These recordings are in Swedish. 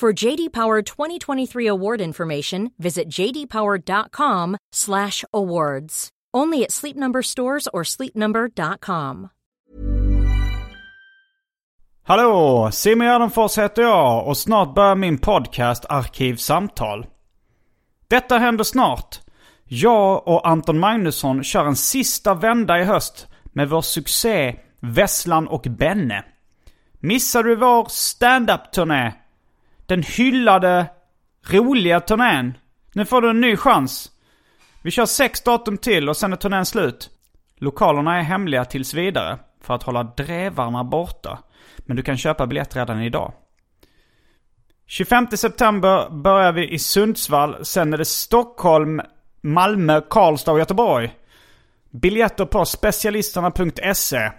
For JD Power 2023 award information, visit jdpower.com/awards. Only at Sleep Number stores or sleepnumber.com. Hallå! Simon Gärdenfors heter jag och snart börjar min podcast Arkivsamtal. Detta händer snart. Jag och Anton Magnusson kör en sista vända i höst med vår succé Vesslan och Benne. Missar du vår stand-up-turné? Den hyllade, roliga turnén? Nu får du en ny chans. Vi kör sex datum till och sen är turnén slut. Lokalerna är hemliga tills vidare för att hålla drevarna borta. Men du kan köpa biljett redan idag. 25 september börjar vi i Sundsvall. Sen är det Stockholm, Malmö, Karlstad och Göteborg. Biljetter på specialisterna.se.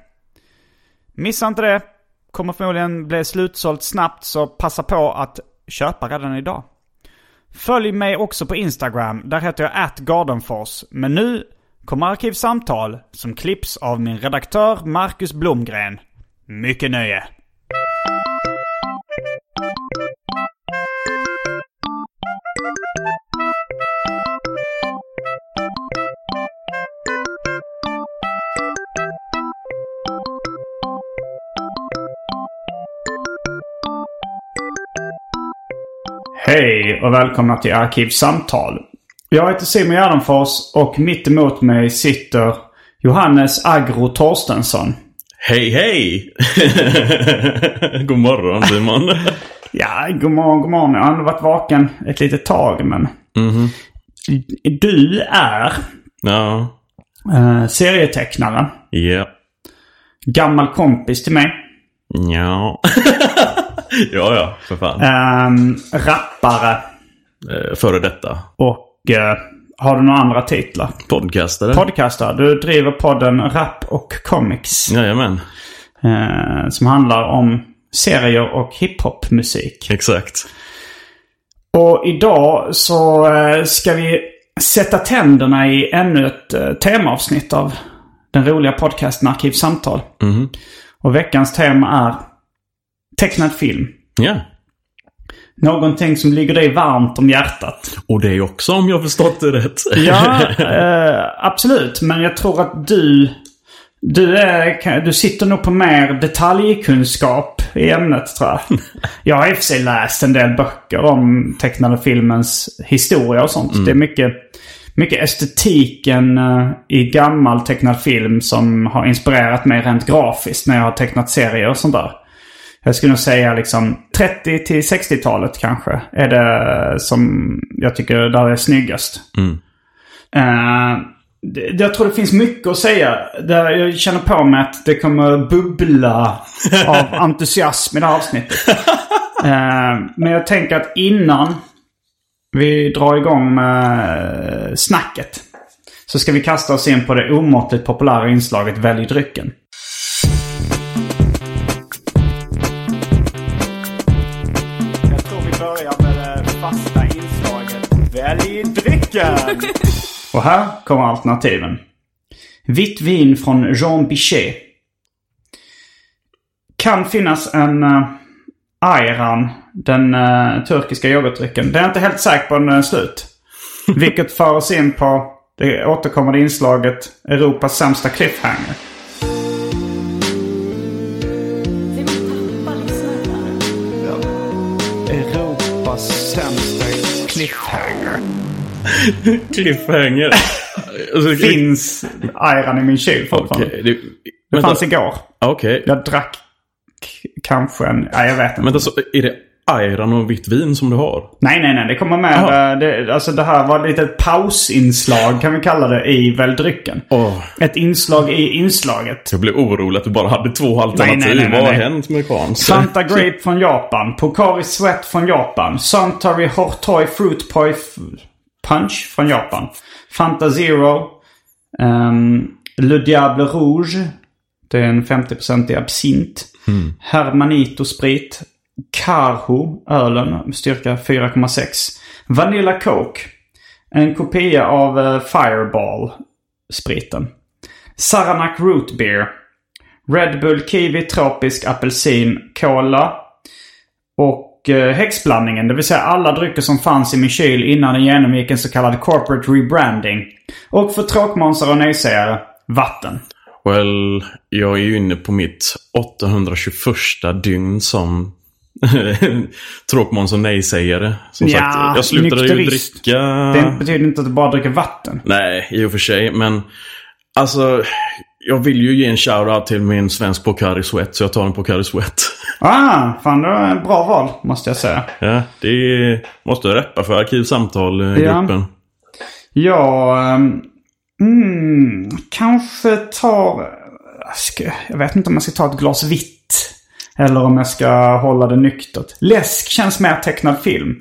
Missa inte det. Kommer förmodligen bli slutsålt snabbt så passa på att köpa redan idag. Följ mig också på Instagram. Där heter jag atgardenfors. Men nu kommer Arkivsamtal som klipps av min redaktör Marcus Blomgren. Mycket nöje! Hej och välkomna till Arkivsamtal. Jag heter Simon Gärdenfors och mitt emot mig sitter Johannes Agro Torstensson. Hej hej! God morgon Simon. Ja, god morgon, god morgon. Jag har ändå varit vaken ett litet tag men... Du är Ja, eh, serietecknare. ja, Gammal kompis till mig. ja. ja, ja, för fan. Um, rappare. Eh, Före detta. Och eh, har du några andra titlar? Podcastare. Podcastare. Du driver podden Rap och Comics. Jajamän, eh, som handlar om serier och hiphopmusik. exakt. Och idag så ska vi sätta tänderna i ännu ett temaavsnitt av den roliga podcasten Arkivsamtal. Mhm. Och veckans tema är tecknad film. Ja. Någonting som ligger dig varmt om hjärtat. Och det är också om jag förstått det rätt. Ja, eh, absolut. Men jag tror att du... Du, är, du sitter nog på mer detaljkunskap i ämnet tror jag. Jag har i och för sig läst en del böcker om tecknade filmens historia och sånt. Det är mycket, mycket estetiken eh, i gammal tecknad film som har inspirerat mig rent grafiskt när jag har tecknat serier och sånt där. Jag skulle nog säga liksom 30 till 60-talet kanske är det som jag tycker där är snyggast. Eh, det- jag tror det finns mycket att säga. Jag känner på mig att det kommer bubbla av entusiasm i det här avsnittet. Eh, men jag tänker att innan vi drar igång med snacket. Så ska vi kasta oss in på det omåttligt populära inslaget Välj drycken. Välj drycken! Och här kommer alternativen. Vitt vin från Jean Bichet. Kan finnas en uh, Ayran, den uh, turkiska yoghurtdrycken. Det är inte helt säker på om den är eh, slut. Vilket för oss in på det återkommande inslaget Europas sämsta cliffhanger. Cliffhanger. Cliffhanger. Alltså, Finns ayran i min kyl fortfarande. Okej, det, Det vänta. fanns igår. Okej. Jag drack kanske en... Nej, jag vet inte. Men alltså, är det ayran och vitt vin som du har? Nej, nej, nej. Det kommer med. Jaha. eh, Det, alltså det här var lite ett pausinslag kan vi kalla det i väldrycken. Åh, Ett inslag i inslaget. jag blev orolig att du bara hade två alternativ. nej, nej, nej, Vad har nej. hänt med Kans? Fanta Grape från Japan. Pocari Sweat från Japan. Suntory Hortoy Fruit Poi Punch från Japan. Fanta Zero. Um, Le Diable Rouge. Det är en 50% absint. Hermanito sprit. Carho, ölen, styrka 4,6. Vanilla Coke. En kopia av eh, Fireball, spriten. Saranac Root Beer. Red Bull, kiwi, tropisk, apelsin, cola. Och eh, häxblandningen, det vill säga alla drycker som fanns i min kyl innan den genomgick en så kallad corporate rebranding. Och för tråkmånsar och nejsägare, vatten. Well, jag är ju inne på mitt 821 dygn som tråkmåns och nej-sägare. Som Ja, sagt, jag slutade ju nykterist. dricka... Det betyder inte att du bara dricker vatten. Nej, i och för sig. Men alltså, jag vill ju ge en shout-out till min svensk Pocari Sweat. Så jag tar en Pocari Sweat. Ah, fan det var en bra val, måste jag säga. ja, det måste jag reppa för Arkivsamtal-gruppen. Jag ehm, mm, kanske tar... Ska, jag vet inte om jag ska ta ett glas vitt. Eller om jag ska hålla det nyktert. Läsk känns mer tecknad film.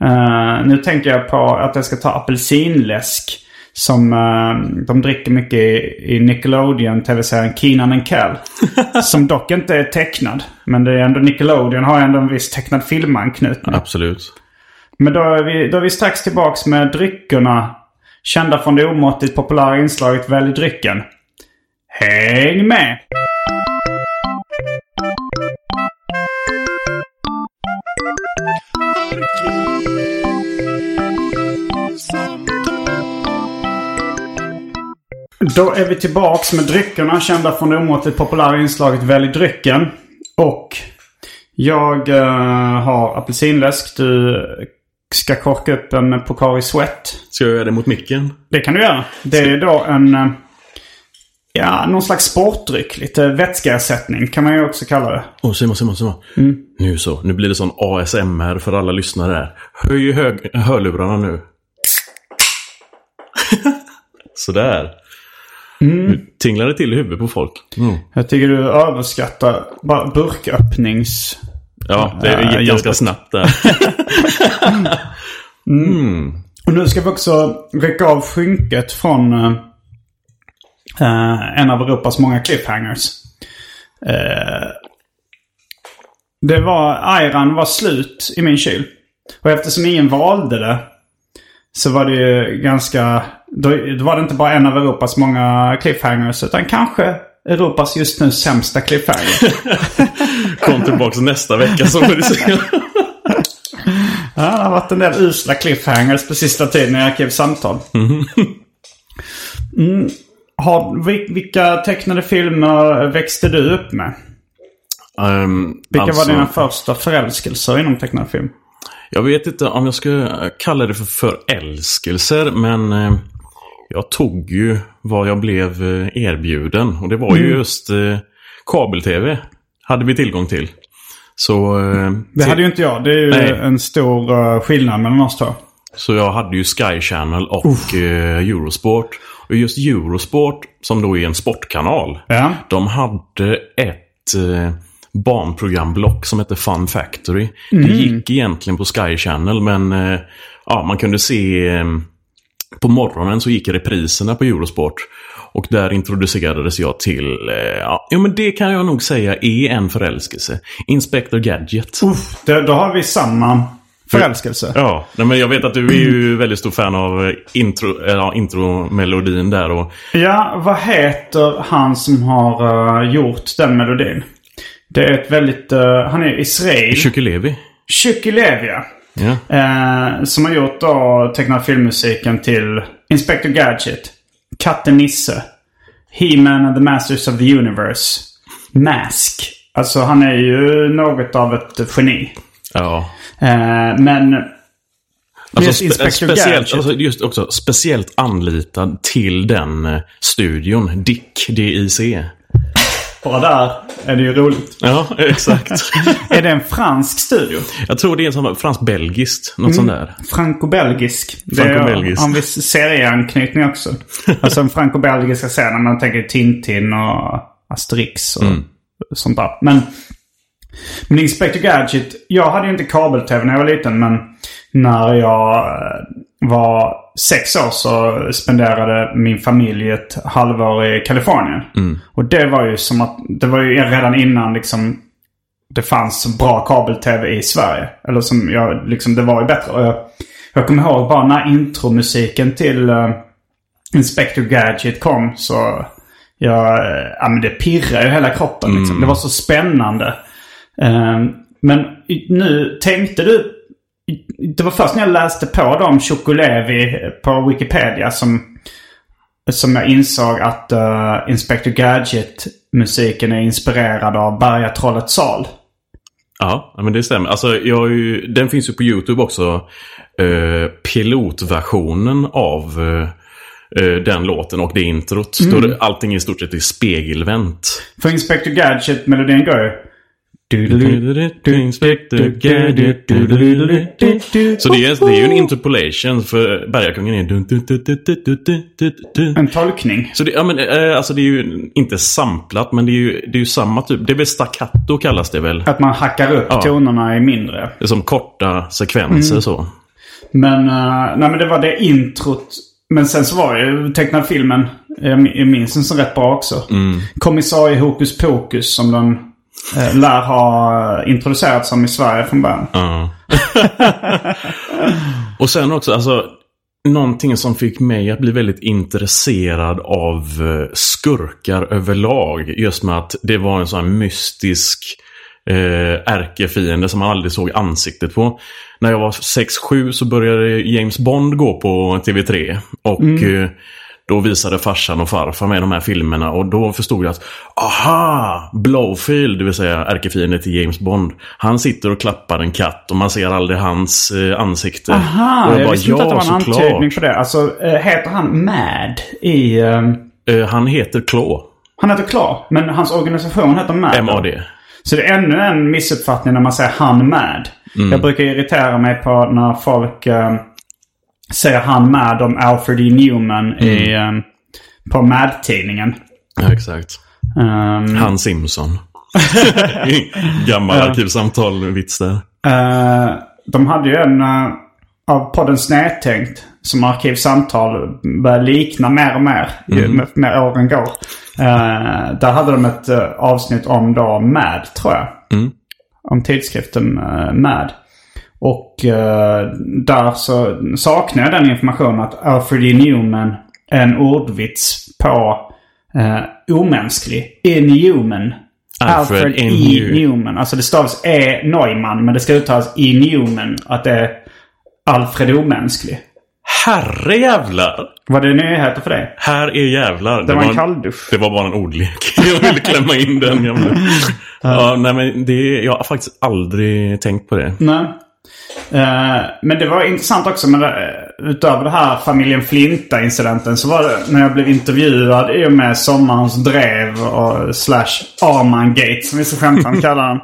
Eh, nu tänker jag på att jag ska ta apelsinläsk. Som eh, de dricker mycket i, i Nickelodeon, tv-serien Keenan and Kel. som dock inte är tecknad. Men det är ändå Nickelodeon har ändå en viss tecknad filmanknytning. Absolut. Men då är, vi, då är vi strax tillbaks med dryckerna. Kända från det omåttligt populära inslaget Välj drycken. Häng med! Då är vi tillbaks med dryckerna kända från det omåttligt populära inslaget Välj drycken. Och jag eh, har apelsinläsk. Du ska korka upp en Pocari Sweat. Ska jag göra det mot micken? Det kan du göra. Det är då en... eh, Ja, någon slags sportdryck. Lite vätskeersättning kan man ju också kalla det. Åh, Simon, Simon, Simon. Nu så. Nu blir det sån ASMR för alla lyssnare här. Höj hög hörlurarna nu. Sådär. Nu tinglar det till i huvudet på folk. Mm. Jag tycker du överskattar bara burköppnings... Ja, det Ja, gick ganska snabbt där. Och nu ska vi också rycka av skynket från eh, en av Europas många cliffhangers. Eh, det var, ayran var slut i min kyl. Och eftersom ingen valde det så var det ju ganska... Då, då var det inte bara en av Europas många cliffhangers utan kanske Europas just nu sämsta cliffhanger. Kom tillbaka nästa vecka så får du se. Ja, det har varit en del usla cliffhangers på sista tiden i Arkivsamtal. Mm. Har, vil- vilka tecknade filmer växte du upp med? Um, Vilka alltså, var dina första förälskelser inom tecknad film? Jag vet inte om jag ska kalla det för förälskelser, men eh, jag tog ju vad jag blev eh, erbjuden. Och det var Mm. ju just eh, kabel-tv. Hade vi tillgång till. Så, eh, Det hade ju inte jag. Det är ju Nej. en stor eh, skillnad mellan oss två. så jag hade ju Sky Channel och eh, Eurosport. Och just Eurosport, som då är en sportkanal. Ja. De hade ett eh, barnprogramblock som hette Fun Factory. Det Mm. gick egentligen på Sky Channel men eh, ja, man kunde se eh, på morgonen så gick repriserna på Eurosport. Och där introducerades jag till, eh, ja, men det kan jag nog säga är en förälskelse. Inspector Gadget. Uff, det, då har vi samma förälskelse. Ja, nej, men jag vet att du är ju väldigt stor fan av eh, intro, ja, intromelodin där. Och, Ja, vad heter han som har eh, gjort den melodin? Det är ett väldigt... eh, han är israel. Chukilevi. Chukilevia. Ja. Eh, som har gjort då tecknad filmmusiken till Inspector Gadget. Katten Nisse. He-Man and the Masters of the Universe. Mask. Alltså han är ju något av ett geni. ja. Eh, men Just spe- speciellt, alltså just också speciellt anlitad till den eh, studion. Dick, D-I-C. Bara där är det ju roligt. Ja, exakt. Är det en fransk studio? Jag tror det är en sån fransk-belgiskt. Något sånt där. Franco-belgisk. Franco-belgisk. har en viss serieanknytning också. alltså en franco-belgiska när man tänker Tintin och Asterix och sånt där. Men, men Inspector Gadget. Jag hade ju inte kabel-tv när jag var liten men när jag eh, var sex år så spenderade min familj ett halvår i Kalifornien. Och det var ju som att, det var ju redan innan liksom det fanns bra kabel-tv i Sverige. Eller som jag, liksom det var ju bättre. Och jag, jag kommer ihåg bara när intromusiken till uh, Inspector Gadget kom så jag, eh, ja men det pirrade ju hela kroppen liksom. Det var så spännande. Eh, men nu tänkte du, det var först när jag läste på dem Chocolevi på Wikipedia som som jag insåg att uh, Inspector Gadget-musiken är inspirerad av Bergatrollets sal. Ja, men det stämmer. Alltså, jag ju, den finns ju på YouTube också. Eh, pilotversionen av eh, eh, den låten och det introt. Då det, allting i stort sett är spegelvänt. För Inspector Gadget-melodin går ju... Så det är, det är ju en interpolation för Bergakungen är... En tolkning. Så det, ja, men, alltså det är ju inte samplat men det är ju, det är ju samma typ. Det är väl staccato kallas det väl. Att man hackar upp Ja. tonerna i mindre. Det är som korta sekvenser så. Men, uh, nej, men det var det introt. Men sen så var det ju tecknad filmen. Jag, minns den så rätt bra också. Mm. Kommissarie Hokus Pokus som den lär ha introducerats som i Sverige från början. Ja. och sen också, alltså någonting som fick mig att bli väldigt intresserad av eh, skurkar överlag. Just med att det var en sån här mystisk eh, ärkefiende som man aldrig såg ansiktet på. När jag var 6-7 så började James Bond gå på TV3. Och eh, då visade farsan och farfar med de här filmerna och då förstod jag att aha! Blowfield, det vill säga ärkefienden till James Bond. Han sitter och klappar en katt och man ser aldrig hans eh, ansikte. Aha, och jag, visste inte att det var en såklart. antydning på det. Alltså, eh, heter han Mad i... ehm, Eh, han heter Claw. han heter Claw, men hans organisation heter Mad. MAD. Så det är ännu en missuppfattning när man säger han Mad. Mm. Jag brukar irritera mig på när folk eh, säger han Mad om Alfred E. Newman i, Mm. eh, på Mad-tidningen. Ja, exakt. Ehm, Han Simpson. Gammal arkivsamtal-vits där. Eh, de hade ju en uh, av podden Snedtänkt som arkivsamtal börjar likna mer och mer ju Mm. med, med åren går. Eh, där hade de ett eh, avsnitt om då Mad, tror jag. Mm. Om tidskriften uh, Mad. Och eh, där så saknar jag den informationen att Alfred E. Newman är en ordvits på uh, omänsklig. Inhuman. Alfred Alfred, E. E. New- Newman. Alltså det stavas E. Neumann men det ska uttalas E. Newman. Att det är Alfred omänsklig. Herre jävlar! Var det nyheter för dig? Här är jävlar. Det var en kalldusch. Det var bara en ordlek. Jag ville klämma in den gamla. ja, nej men det, jag har faktiskt aldrig tänkt på det. Nej. Eh, men det var intressant också med det, utöver det här familjen Flinta-incidenten så var det när jag blev intervjuad i och med Sommarens drev och slash Arman-gate som vi så skämtsamt kallar den.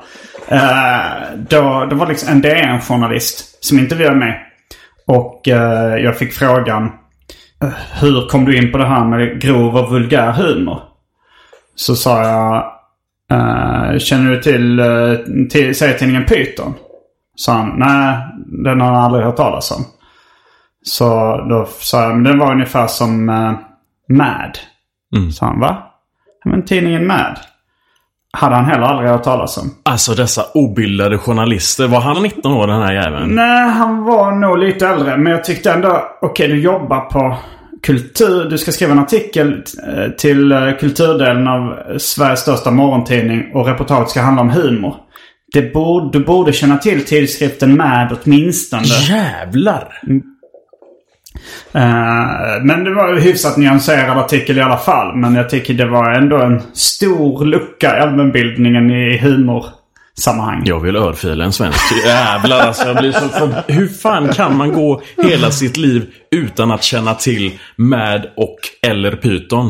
Uh, då, då var det liksom en DN-journalist som intervjuade mig. Och eh, jag fick frågan eh, Hur kom du in på det här med grov och vulgär humor? Så sa jag eh, Känner du till, till serietidningen Python? Sa han, nej den har han aldrig hört talas om. Så då sa jag, men den var ungefär som uh, Mad. Sa han, va? "Ja, Men tidningen Mad. Hade han heller aldrig hört talas om. Alltså dessa obildade journalister. Var han 19 år den här jäveln? Nej, han var nog lite äldre. Men jag tyckte ändå, okej du jobbar på kultur. Du ska skriva en artikel eh, till eh, kulturdelen av Sveriges största morgontidning. Och reportaget ska handla om humor. Det borde, du borde känna till tidskriften Mad åtminstone. Jävlar! Eh, men det var en hyfsat nyanserad artikel i alla fall. Men jag tycker det var ändå en stor lucka i allmänbildningen i humor. sammanhang. Jag vill örfila en svensk. Jävlar alltså. Jag blir så för... Hur fan kan man gå hela sitt liv utan att känna till Mad och eller Python?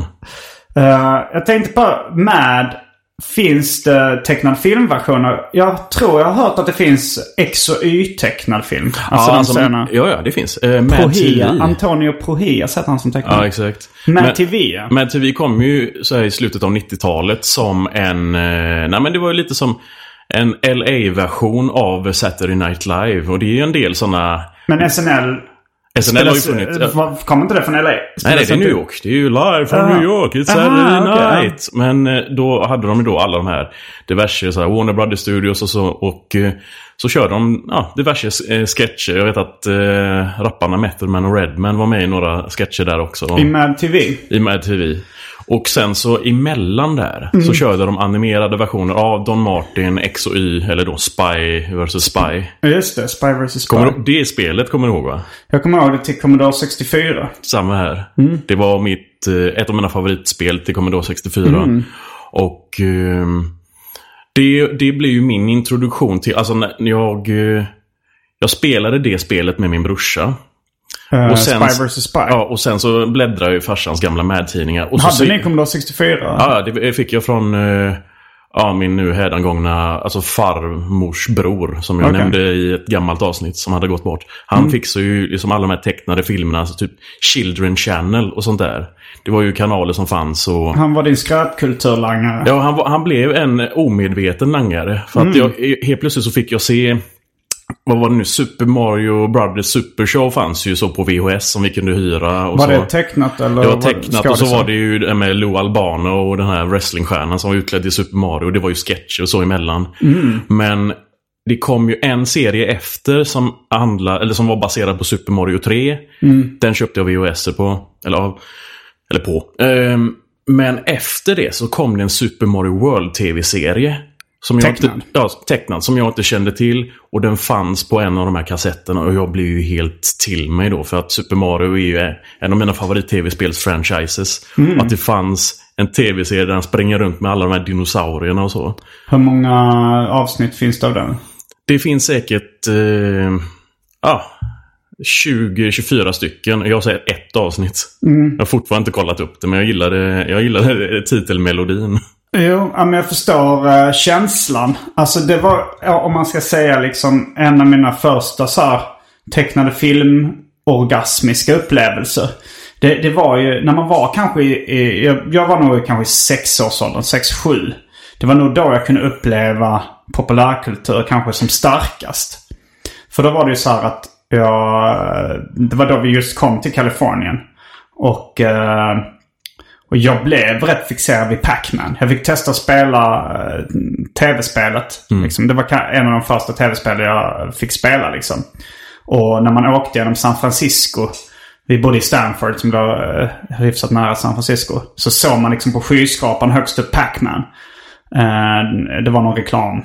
Uh, jag tänkte på Mad. Finns det tecknad filmversioner? Jag tror jag har hört att det finns X och Y-tecknad film. Alltså ja, alltså, scenerna. ja, ja, det finns. Mad Prohia. Antonio Prohias heter han som tecknade. Ja, exakt. Mad Men- TV. Mad TV kom ju så här i slutet av 90-talet som en... Eh, nej men det var ju lite som en LA-version av Saturday Night Live. Och det är ju en del sådana... Men SNL... SNL har ju funnits... vad- Kommer inte det från LA? Nej, nej, det är New York. Det är ju live from Ah. New York. It's Saturday ja. night. Men eh, då hade de ju då alla de här diverse så här, Warner Brothers Studios och så. Och eh, så körde de ja, diverse eh, sketcher. Jag vet att eh, rapparna Method Man och Redman var med i några sketcher där också. I Mad TV? I Mad TV. Och sen så emellan där Mm. så körde de animerade versioner av Don Martin, X och Y, eller då Spy vs Spy. Just det. Spy vs Spy. Kommer du, det spelet kommer du ihåg va? Jag kommer ihåg det till Commodore 64. Samma här. Mm. Det var mitt, eh, ett av mina favoritspel till Commodore 64. Mm. Och ehm, det, det blev ju min introduktion till, alltså när jag, eh, jag spelade det spelet med min brorsa. Uh, Och sen- Spy vs Spy. Ja, och sen så bläddrade jag i farsans gamla Mad-tidningar. Och Hade ni Commodore 64? Ja, det fick jag från eh, ja, min nu hädangångna alltså farmors bror. Som jag Okej. nämnde i ett gammalt avsnitt som hade gått bort. Han Mm. fixade ju liksom alla de här tecknade filmerna. Alltså typ Children Channel och sånt där. Det var ju kanaler som fanns och... Han var din skräpkulturlangare. Ja, han, han blev en omedveten langare. För Mm. att jag, helt plötsligt så fick jag se... Vad var det nu? Super Mario Brothers Super Show fanns ju så på VHS som vi kunde hyra. Och var så. det tecknat eller? Det var tecknat och så var det ju det med Lou Albano och den här wrestlingstjärnan som var utklädd i Super Mario. Det var ju sketcher och så emellan. Mm. Men det kom ju en serie efter som, handla, eller som var baserad på Super Mario 3. Mm. Den köpte jag VHS på. Eller, av- eller på. Ehm, men efter det så kom det en Super Mario World tv-serie. Som jag Tecknad? Inte, ja, tecknad. Som jag inte kände till. Och den fanns på en av de här kassetterna. Och jag blev ju helt till mig då. För att Super Mario är ju en av mina favorit-tv-spels-franchises. Mm. Att det fanns en tv-serie där han springer runt med alla de här dinosaurierna och så. Hur många avsnitt finns det av den? Det finns säkert... Eh, ja, 20-24 stycken. Jag sett ett avsnitt. Jag har fortfarande inte kollat upp det, men jag gillade, jag gillade titelmelodin. Jo, men jag förstår eh, känslan. Alltså det var, om man ska säga liksom en av mina första så här tecknade filmorgasmiska upplevelser. Det, det var ju när man var kanske i, i jag, jag var nog kanske i sexårsåldern, sex, sju. Det var nog då jag kunde uppleva populärkultur kanske som starkast. För då var det ju så här att jag, det var då vi just kom till Kalifornien. Och, eh, och jag blev rätt fixerad vid Pac-Man. Jag fick testa att spela eh, tv-spelet. Liksom. Det var en av de första tv-spel jag fick spela liksom. Och när man åkte genom San Francisco. Vi bodde i Stanford som var eh, hyfsat nära San Francisco. Så såg man liksom på skyskrapan högst upp Pac-Man. Eh, det var någon reklam.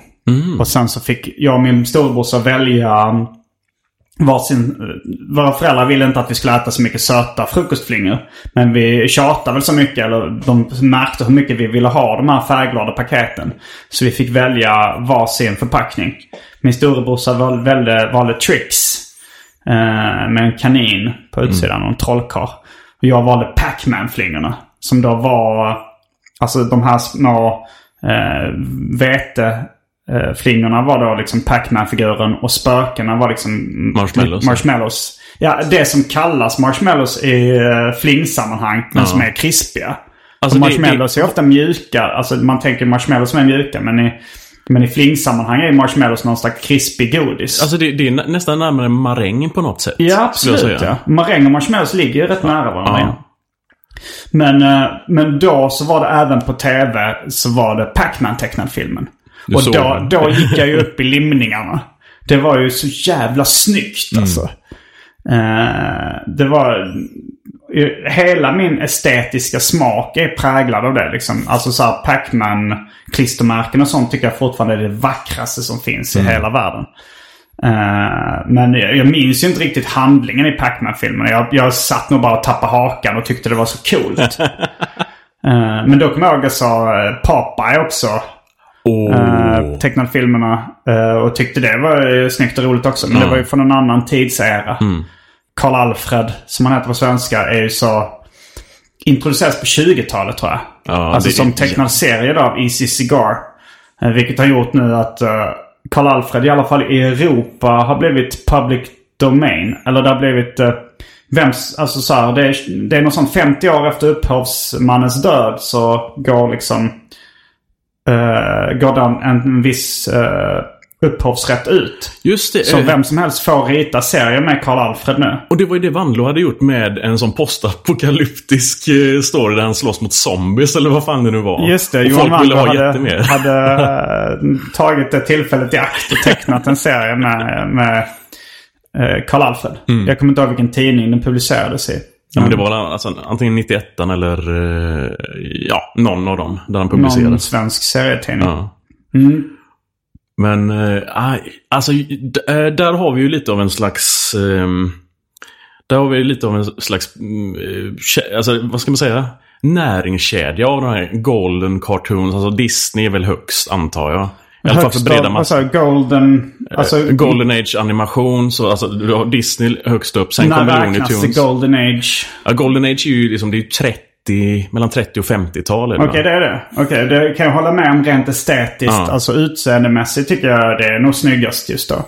Och sen så fick jag och min storebrorsa välja varsin... Våra föräldrar ville inte att vi skulle äta så mycket söta frukostflingor. Men vi tjatade väl så mycket, eller de märkte hur mycket vi ville ha de här färgglada paketen. Så vi fick välja varsin förpackning. Min storebrorsa val- valde, valde Trix. Eh, med en kanin på utsidan och en trollkarl. Och jag valde Pac-Man-flingorna. Som då var... Alltså de här små eh, vete... Eh, flingorna var då liksom Pac-Man-figuren och spökena var liksom Marshmallows. marshmallows. Ja, det som kallas marshmallows i uh, flingsammanhang, men Ja. som är krispiga. Alltså, det- marshmallows är ofta mjuka. Alltså man tänker marshmallows som är mjuka, men i, men i flingsammanhang är marshmallows någon slags krispig godis. Alltså det, det är nä- nästan närmare maräng på något sätt. ja, absolut ja. Maräng och marshmallows ligger ju rätt nära varandra. Ja. Men, eh, men då så var det även på tv så var det Pac-Man tecknad filmen. Du och då, då gick jag ju upp i limningarna. Det var ju så jävla snyggt Mm. alltså. Eh, det var... Hela min estetiska smak är präglad av det liksom. Alltså så här Pac-Man klistermärken och sånt tycker jag fortfarande är det vackraste som finns Mm. i hela världen. Eh, men jag, jag minns ju inte riktigt handlingen i Pac-Man-filmen. Jag, jag satt nog bara och tappade hakan och tyckte det var så coolt. Eh, men då kommer jag ihåg att jag sa Popeye också. Åh. eh, tecknade filmerna. eh, och tyckte det var eh, snyggt och roligt också. Men det var ju från en annan tidsera. Karl Alfred, som han heter på svenska, är ju så... Introducerades på 20-talet tror jag. Ja, alltså det- som tecknad serie då av Easy Cigar. Eh, vilket har gjort nu att eh, Karl Alfred i alla fall i Europa har blivit public domain. Eller det har blivit... Uh, vems, alltså så här, det, är, det är något sånt 50 år efter upphovsmannens död så går liksom... Uh, går den en viss uh, upphovsrätt ut. Just det. Så eh, vem som helst får rita serier med Karl Alfred nu. Och det var ju det Vanlo hade gjort med en sån postapokalyptisk eh, story där han slåss mot zombies eller vad fan det nu var. Just det, och Johan folk ville ha jättemer. hade, hade eh, tagit det tillfället i akt och tecknat en serie med, med eh, Karl Alfred. Jag kommer inte ihåg vilken tidning den publicerades i. Mm. Ja, men det var väl alltså, antingen 91 eller eh, ja, någon av dem där Någon publicerades. svensk serietidning. Ja. Mm. Men aj, alltså eh, där har vi ju lite av en slags... ehm, där har vi lite av en slags... mm, kä- alltså vad ska man säga? Näringskedja av de här Golden Cartoons. Alltså Disney är väl högst antar jag. I alla fall för breda massor. Alltså Golden... Alltså, Eh, Golden Age animation. Så alltså, du har Disney högst upp. Sen kommer Looney Golden Age? Ja, Golden Age är ju liksom, det är ju 30, mellan 30 och 50-tal. är det, Okej, va? det är det. Okej, det kan jag hålla med om rent estetiskt. Ja. Alltså utseendemässigt tycker jag det är nog snyggast just då.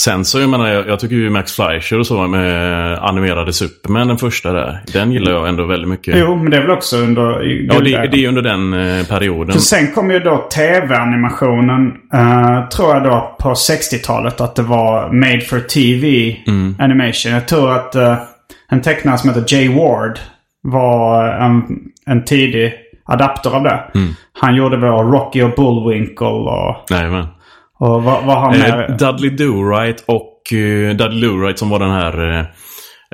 Sen så, jag menar, jag, jag tycker ju Max Fleischer och så med animerade Superman, den första där. Den gillar jag ändå väldigt mycket. Jo, men det är väl också under... Ja, det, det är under den eh, perioden. För sen kom ju då tv-animationen, eh, tror jag då på 60-talet, att det var Made for TV Mm. animation. Jag tror att eh, en tecknare som heter Jay Ward var en, en tidig adapter av det. Mm. Han gjorde väl Rocky och Bullwinkle och, Nej, men. Och vad, vad har han Eh, mer? Dudley Do-Right och eh, Dudley Do-Right som var den här eh,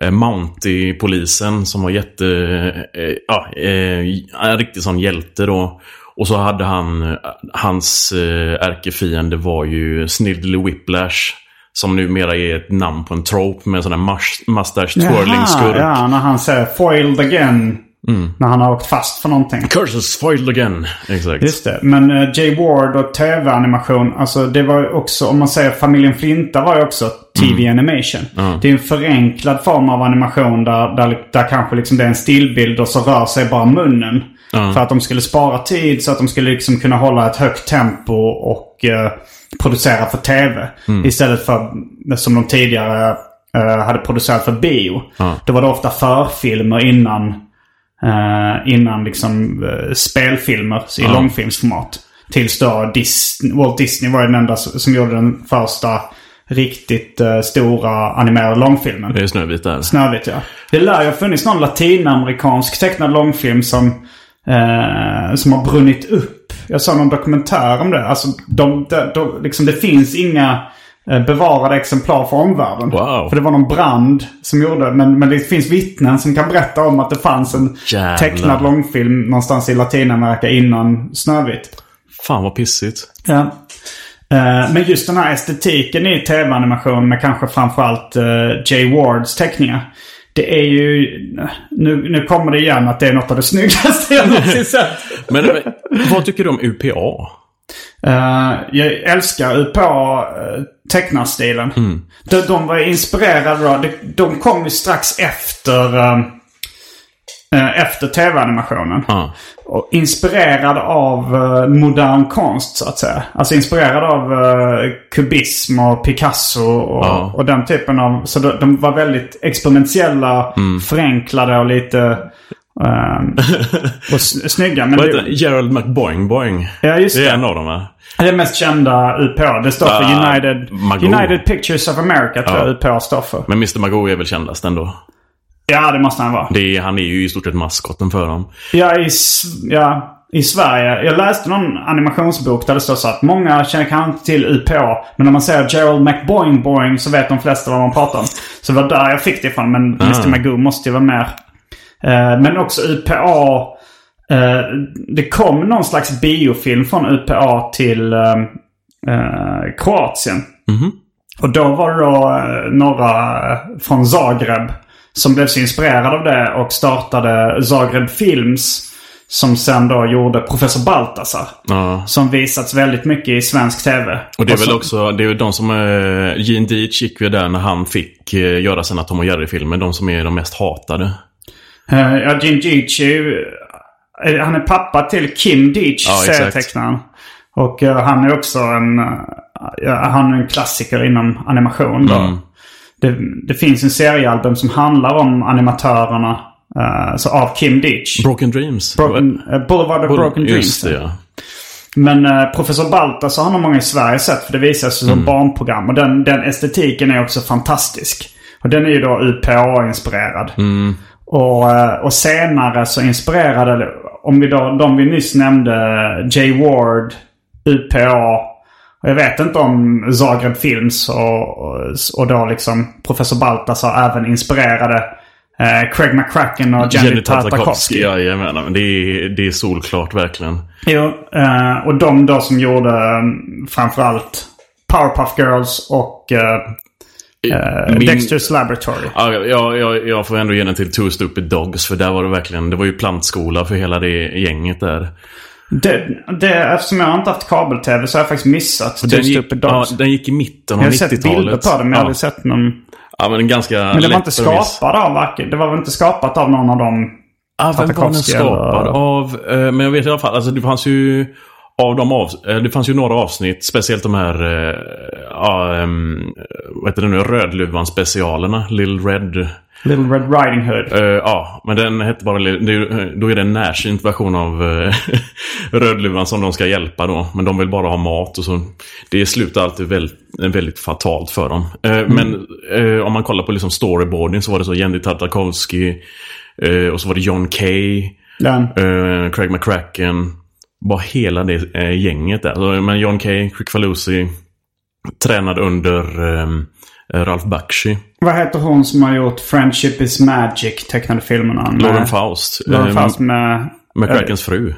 eh, Mountie-polisen som var jätte... Eh, ja, eh, en riktig sån hjälte då. Och så hade han... eh, Hans eh, ärkefiende var ju Snidely Whiplash. Som numera är ett namn på en trope med en sån mus- mustache twirling skurk. ja, när han säger foiled again. Mm. När han har åkt fast för någonting. Curses foiled again. Exakt. Just det. Men uh, Jay Ward och tv-animation. Alltså det var ju också, om man säger familjen Flinta var ju också TV Mm. animation. Det är en förenklad form av animation där, där, där kanske liksom det är en stillbild och så rör sig bara munnen. För att de skulle spara tid så att de skulle liksom kunna hålla ett högt tempo och eh, producera för tv. Mm. Istället för som de tidigare eh, hade producerat för bio. Då var det ofta förfilmer innan Eh, innan liksom eh, spelfilmer i långfilmsformat. Tills då Disney, Walt Disney var den enda som gjorde den första riktigt eh, stora animerade långfilmen. Det är Snövit där. Snövit ja. Det lär ju ha funnits någon latinamerikansk tecknad långfilm som, eh, som har brunnit upp. Jag såg någon dokumentär om det. Alltså de, de, de, liksom, det finns inga bevarade exemplar för omvärlden. Wow. För det var någon brand som gjorde men, men det finns vittnen som kan berätta om att det fanns en Jävlar. tecknad långfilm någonstans i Latinamerika innan Snövit. Fan vad pissigt. Ja. Eh, Men just den här estetiken i tv-animation med kanske framförallt uh, Jay Wards teckningar. Det är ju... Nu, nu kommer det igen att det är något av det snyggaste jag någonsin sett. Men, vad tycker du om UPA? Eh, jag älskar UPA uh, tecknarstilen. De, de var inspirerade då. De, de kom ju strax efter... eh, efter tv-animationen. Ja. Och inspirerad av modern konst så att säga. Alltså inspirerad av uh, kubism och Picasso och, Ja. och den typen av... Så de, de var väldigt experimentella, Mm. förenklade och lite... ehm, och snygga. Men Vad det, heter? Gerald McBoing Boing. ja, just Det är det. en av dem va? Det är mest kända UPA. Det står för Ah, United, Magoo. United Pictures of America tror Ja. jag UPA står för. Men Mr. Magoo är väl kändast ändå. Ja, det måste han vara. Det är, han är ju i stort sett maskotten för dem. Ja i, ja, i Sverige. Jag läste någon animationsbok där det står så att många känner kanske inte till UPA. Men när man säger Gerald McBoing Boing så vet de flesta vad man pratar om. Så det var där jag fick det ifrån. Men Mr. Magoo måste ju vara mer. Eh, men också UPA. Eh, det kom någon slags biofilm från UPA till eh, Kroatien. Och då var det då några från Zagreb som blev så inspirerade av det och startade Zagreb Films. Som sen då gjorde Professor Baltasar. Ja. Som visats väldigt mycket i svensk tv. Och det är så- väl också, det är de som, Gene Deitch gick ju där när han fick göra sina Tom och Jerry-filmer. De som är de mest hatade. Eh, ja, Jim Deitch är ju... eh, Han är pappa till Kim Deitch, Ja, serietecknaren. Och eh, han är också en... ja, han är en klassiker inom animation då. Mm. Det, det finns en seriealbum som handlar om animatörerna så av Kim Deitch. Broken Dreams. Broken, eh, Boulevard of Broken Dreams. Just det, ja. Men eh, Professor Baltasar har nog många i Sverige sett för det visas som Mm. barnprogram. Och den, den estetiken är också fantastisk. Och den är ju då UPA-inspirerad. Mm. Och, eh, och senare så inspirerade, om vi då, de vi nyss nämnde, Jay Ward, UPA. Och jag vet inte om Zagreb Films och, och, då liksom Professor Baltasar även inspirerade eh, Craig McCracken och Jenny Jenny Tartakovsky. Tartakovsky. Jajamän, men det är, det är solklart verkligen. Jo, eh, och de då som gjorde eh, framförallt Powerpuff Girls och eh, eh, Min- Dexter's Laboratory. Ja, jag, jag, jag får ändå ge den till Two Stupid Dogs. För där var det verkligen, det var ju plantskola för hela det gänget där. Det, det, eftersom jag inte haft kabel-tv så har jag faktiskt missat Two Den gick, Stupid ja, Dogs. den gick i mitten jag av har sett bilder 90-talet. på det men jag har ja. aldrig sett någon. ja, men ganska Men det var inte skapad av varken. Det var väl inte skapat av någon av dem. Ja, vem var den skapad eller- av? Eh, Men jag vet i alla fall, alltså det fanns ju... Av de av, eh, det fanns ju några avsnitt, speciellt de här, ja, ehm, vad heter det nu, Rödluvan-specialerna, Little Red. Little Red Riding Hood. Eh, ja, men den hette bara, Lil- det, då är det en närsynt version av uh, Rödluvan som de ska hjälpa då. Men de vill bara ha mat och så. Det slutar alltid väldigt, väldigt fatalt för dem. Eh, Men eh, om man kollar på liksom storyboarding så var det så Jenny Tartakovsky och så var det John Kay. Craig McCracken. Bara hela det eh, gänget där. Så, Men John Kay, Crick Falusi tränade under ehm, Ralph Bakshi. Vad heter hon som har gjort Friendship is Magic tecknade filmerna? med- Lauren Faust. Lauren eh, Faust med... McCrackens fru.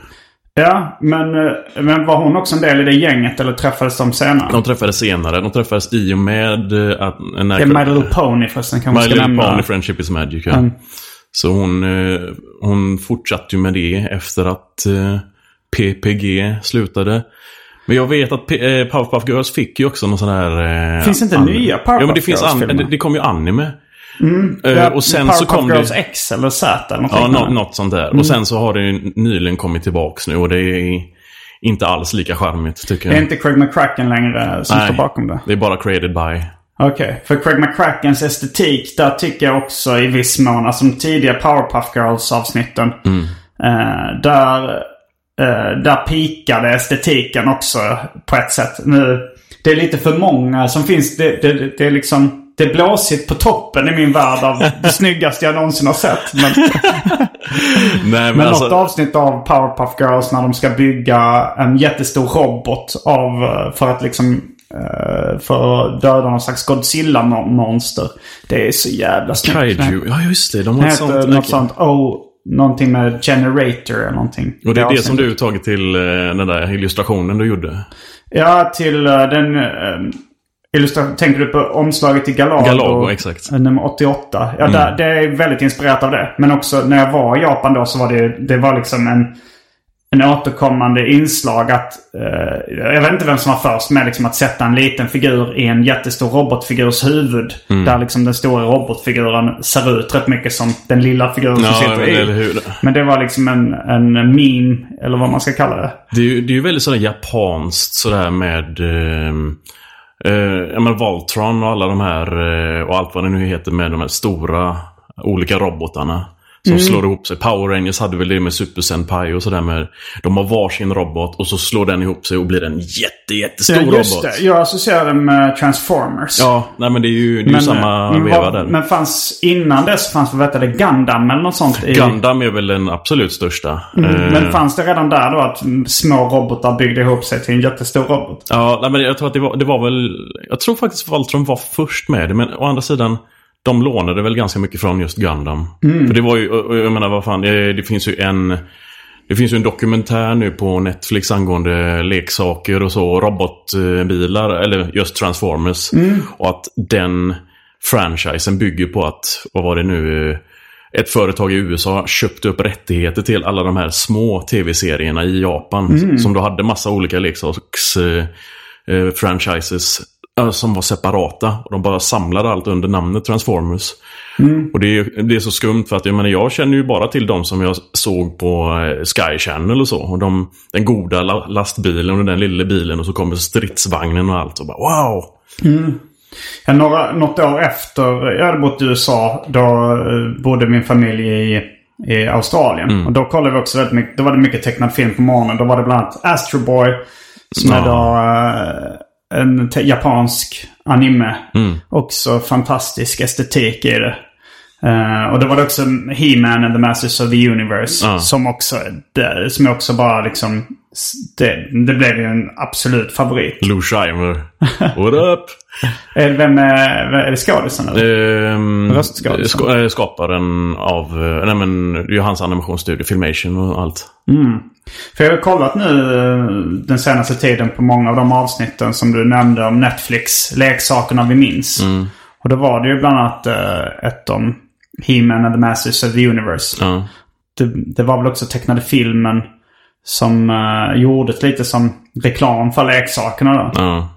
Ja, men, eh, men var hon också en del i det gänget eller träffades de senare? De träffades senare. De träffades i och med eh, att... När Det är My Little Pony förresten My man ska Little nämna. Pony Friendship is Magic. Ja. Mm. Så hon, eh, hon fortsatte ju med det efter att eh, PPG slutade. Men jag vet att P- eh, Powerpuff Girls fick ju också någon sån här... Eh, Finns inte an- nya Powerpuff Ja, men det, finns Girls-filmer? det, det kom ju anime. Mm. Ja, och sen Powerpuff så kom Girls det... X eller Z eller något Ja, liknande. nå- något sånt där. Mm. Och sen så har det ju nyligen kommit tillbaks nu och det är inte alls lika charmigt tycker Det jag. är inte Craig McCracken längre som Nej. står bakom det. Det är bara created by. Okej, för Craig McCrackens estetik där tycker jag också i viss mån, alltså de tidiga Powerpuff Girls-avsnitten. Mm. Eh, där, där pikade estetiken också på ett sätt. Nu, det är lite för många som finns. Det, det, det är liksom... Det är blåsigt på toppen i min värld av det snyggaste jag någonsin har sett. Men, Nej, men, men alltså, något avsnitt av Powerpuff Girls när de ska bygga en jättestor robot av, eh, för att liksom eh, för att döda någon slags Godzilla-monster. Det är så jävla snyggt. Kaiju. Ja, just det. De har ett sånt. något sånt. Oh, någonting med Generator eller någonting. Och det är det som avsnittet. du tagit till eh, den där illustrationen du gjorde. Ja, till eh, den... Illustration. Tänker du på omslaget till Galago? Galago, exakt. Mm. eh, Nummer 88. Ja, där, det är väldigt inspirerat av det. Men också när jag var i Japan då så var det, det var liksom en, en återkommande inslag att... eh, jag vet inte vem som var först med liksom att sätta en liten figur i en jättestor robotfigurs huvud. Mm. Där liksom den stora robotfiguren ser ut rätt mycket som den lilla figuren som Ja, sitter men, i. Men det var liksom en, en meme, eller vad man ska kalla det. Det är ju, det är ju väldigt sådär japanskt sådär med... Eh, eh, ja men Voltron och alla de här eh, och allt vad det nu heter med de här stora olika robotarna. Som slår ihop sig. Power Rangers hade väl det med Super Senpai och sådär med. De har varsin robot och så slår den ihop sig och blir en jätte, jättestor Ja, just robot. det. Jag associerar det med Transformers. Ja, nej men det är ju, det är ju samma men, veva där. men fanns innan dess fanns vad det, Gundam eller något sånt? I, Gundam är väl den absolut största. Mm, Eh, Men fanns det redan där då att mm, små robotar byggde ihop sig till en jättestor robot? Ja, nej, men jag tror att det var, det var väl... Jag tror faktiskt Valtron var först med det. Men å andra sidan, de lånade väl ganska mycket från just Gundam. För det var ju, jag menar vad fan, det, finns ju en... Det finns ju en dokumentär nu på Netflix angående leksaker och så. Robotbilar, eller just Transformers. Och att den franchisen bygger på att, vad var det nu? ett företag i USA köpte upp rättigheter till alla de här små tv-serierna i Japan. Som då hade massa olika leksaksfranchises eh, som var separata. Och de bara samlade allt under namnet Transformers. Och det är, det är så skumt för att jag, menar, jag känner ju bara till de som jag såg på eh, Sky Channel och så. Och de, den goda la- lastbilen och den lilla bilen och så kommer stridsvagnen och allt. Och bara wow! Ja, några, något år efter jag hade bott i USA, då eh, bodde min familj i, i Australien. Och då kollade vi också väldigt mycket, då var det mycket tecknad film på morgonen. Då var det bland annat Astro Boy, som är Ja. då eh, en japansk anime. Också fantastisk estetik i det. Eh, och då var det också He-Man and the Masters of the Universe. Ja. Som också, det, som också bara liksom, det, det blev ju en absolut favorit. Lou Scheimer. What up? Eh, Vem är, är det skådisen eller? Ehm, Röstskådisen. sk- eh, skaparen av, nej men det är ju hans animationsstudio, Filmation och allt. För jag har kollat nu eh, den senaste tiden på många av de avsnitten som du nämnde om Netflix. Leksakerna vi minns. Och då var det ju bland annat eh, ett om He-Man and the Masters of the Universe. Ja. Det, det var väl också tecknade filmen som uh, gjordes lite som reklam för leksakerna då. Ja.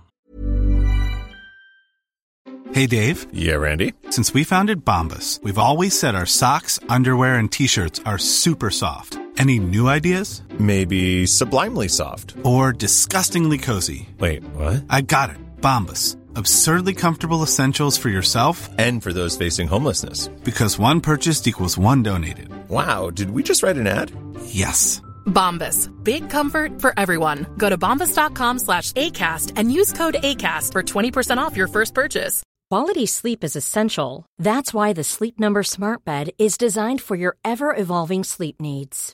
Hey, Dave. Yeah, Randy. Since we founded Bombus, we've always said our socks, underwear, and t shirts are super soft. Any new ideas? Maybe sublimely soft. Or disgustingly cozy? Wait, what? I got it. Bombas. Absurdly comfortable essentials for yourself And for those facing homelessness. because one purchased equals one donated. Wow, did we just write an ad? Yes. Bombas. Big comfort for everyone. Go to bombas.com slash ACAST and use code ACAST for 20% off your first purchase. Quality sleep is essential. That's why the Sleep Number Smart Bed is designed for your ever evolving sleep needs.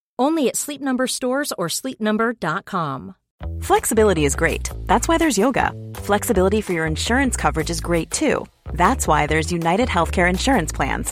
Only at Sleep Number stores or sleepnumber.com. Flexibility is great. That's why there's yoga. Flexibility for your insurance coverage is great too. That's why there's United Healthcare Insurance Plans.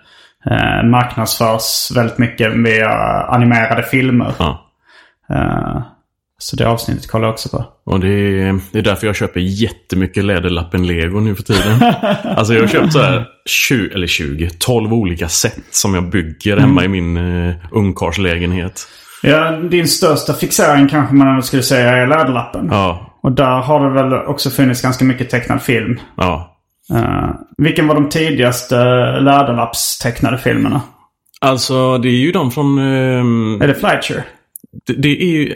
eh, marknadsförs väldigt mycket via animerade filmer. Ja. Eh, så det avsnittet kollar jag också på. Och det är, det är därför jag köper jättemycket Läderlappen-lego nu för tiden. alltså jag har köpt så här 20, eller 20, 12 olika set som jag bygger hemma i min uh, ungkarlslägenhet. Ja, din största fixering kanske man skulle säga är Läderlappen. Ja, Och där har det väl också funnits ganska mycket tecknad film. ja. Eh, vilken var de tidigaste Läderlappstecknade filmerna? Alltså det är ju de från... ehm, Är det Fleischer? det, det är ju...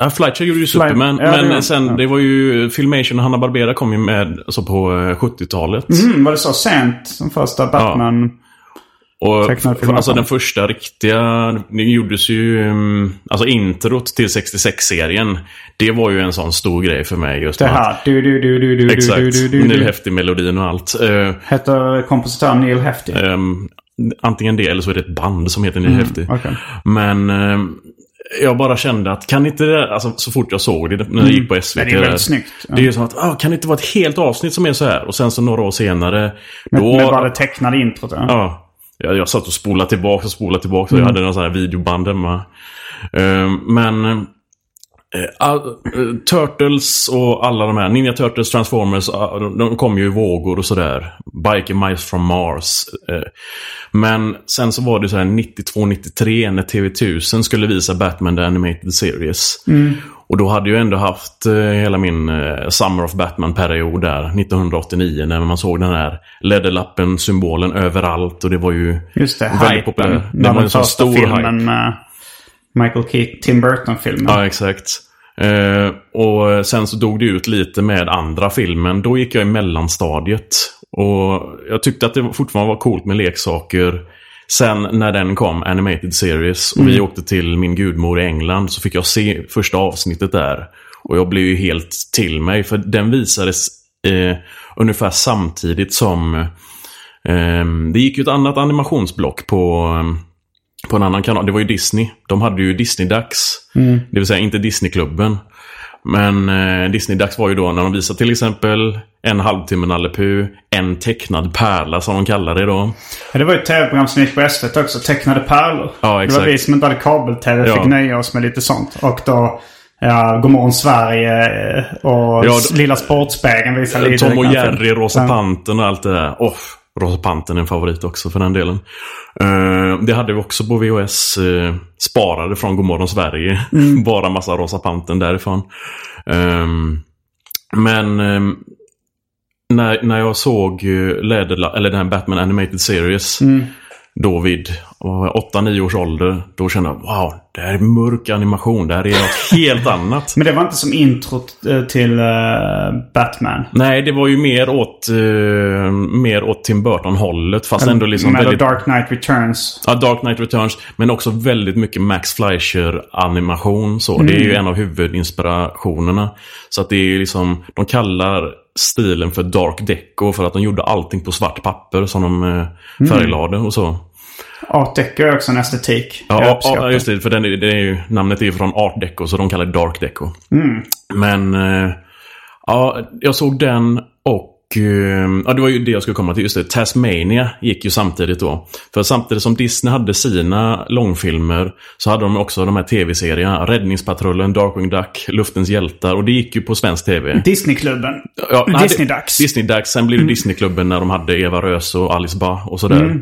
Ja, Fleischer gjorde ju Fly- Superman. ja, det men var- sen, ja. det var ju Filmation och Hanna-Barbera kom ju med alltså på eh, 70-talet. Mm, var det så sent som första Batman? Och Tecknad film f- alltså den första riktiga, det gjordes ju, um, alltså introt till 66-serien. Det var ju en sån stor grej för mig just Det med att- här. Du, du, du, du, du, Exakt. du, du, du, Neil du. Hefti melodin och allt. Uh, Heter kompositören Neil Hefti? um, antingen det eller så är det ett band som heter Neil. Mm, okej. Men um, jag bara kände att kan inte det, alltså så fort jag såg det när det gick på SVT. Men det är väldigt snyggt. Ja. Det är ju som att, ah, kan det inte vara ett helt avsnitt som är så här? Och sen så några år senare. Med, då, med bara det tecknade introt. Ja. Ja. Jag, jag satt och spolade tillbaka och spolade tillbaka. Mm. Jag hade någon sån här videoband hemma. Ehm, men... eh, Turtles och alla de här. Ninja Turtles, Transformers. ah, de, de kom ju i vågor och sådär. Biker Mice from Mars. Eh, men sen så var det så här 92-93 när TV1000 skulle visa Batman The Animated Series. Och då hade jag ändå haft eh, hela min eh, Summer of Batman-period där, 1989, när man såg den här läderlappen, symbolen överallt och det var ju Just det, väldigt populärt. Det Det var en sån stor filmen hype. med Michael Keaton, Tim Burton-filmen. Ja, exakt. Eh, och sen så dog det ut lite med andra filmen. Då gick jag i mellanstadiet. Och jag tyckte att det fortfarande var coolt med leksaker. Sen när den kom, Animated Series, och vi åkte till min gudmor i England så fick jag se första avsnittet där. Och jag blev ju helt till mig, för den visades eh, ungefär samtidigt som... Eh, det gick ju ett annat animationsblock på, på en annan kanal. Det var ju Disney. De hade ju Disney-dags. Det vill säga inte Disneyklubben. Men eh, Disney-dags var ju då när de visade till exempel en halvtimme Nalle Puh, en tecknad pärla som de kallar det då. Ja, det var ju ett tv-program som gick på SVT också. Tecknade pärlor. Ja, Det var exakt. vi som inte hade kabel-tv Ja. fick nöja oss med lite sånt. Och då... Ja, Godmorgon Sverige eh, och Ja, Lilla Sportspegeln visade lite. Tom och Jerry. Rosa Ja. Pantern och allt det där. Åh, Rosa Pantern är en favorit också för den delen. Eh, det hade vi också på VHS. Uh, sparade från Godmorgon Sverige. Mm. Bara massa Rosa Pantern därifrån. Ehm, men ehm, när, när jag såg uh, Läderla- eller den här Batman Animated Series. Mm. Då vid 8-9 års ålder. Då kände jag wow, det här är mörk animation. Det här är något helt annat. Men det var inte som introt eh, till eh, Batman. Nej, det var ju mer åt, eh, mer åt Tim Burton-hållet. Fast ändå liksom väldigt... Dark Knight Returns. Ja, Dark Knight Returns. Men också väldigt mycket Max Fleischer-animation. Så. Det är ju en av huvudinspirationerna. Så att det är ju liksom... De kallar stilen för Dark Deco för att de gjorde allting på svart papper som de eh, färglade och så. Art Deco är också en estetik. Ja, ja, just det. För den, är- det är ju, namnet är ju från Art Deco, så de kallar det Dark Deco. Mm. Men eh, ja, jag såg den och eh, ja, det var ju det jag skulle komma till. Just det, Tasmania gick ju samtidigt då. För samtidigt som Disney hade sina långfilmer så hade de också de här tv-serierna. Räddningspatrullen, Darkwing Duck, Luftens hjältar och det gick ju på svensk tv. Disneyklubben. Ja, Disney-dags. Disney-dags. Sen blev det Disneyklubben när de hade Eva Röse och Alice Bah och sådär.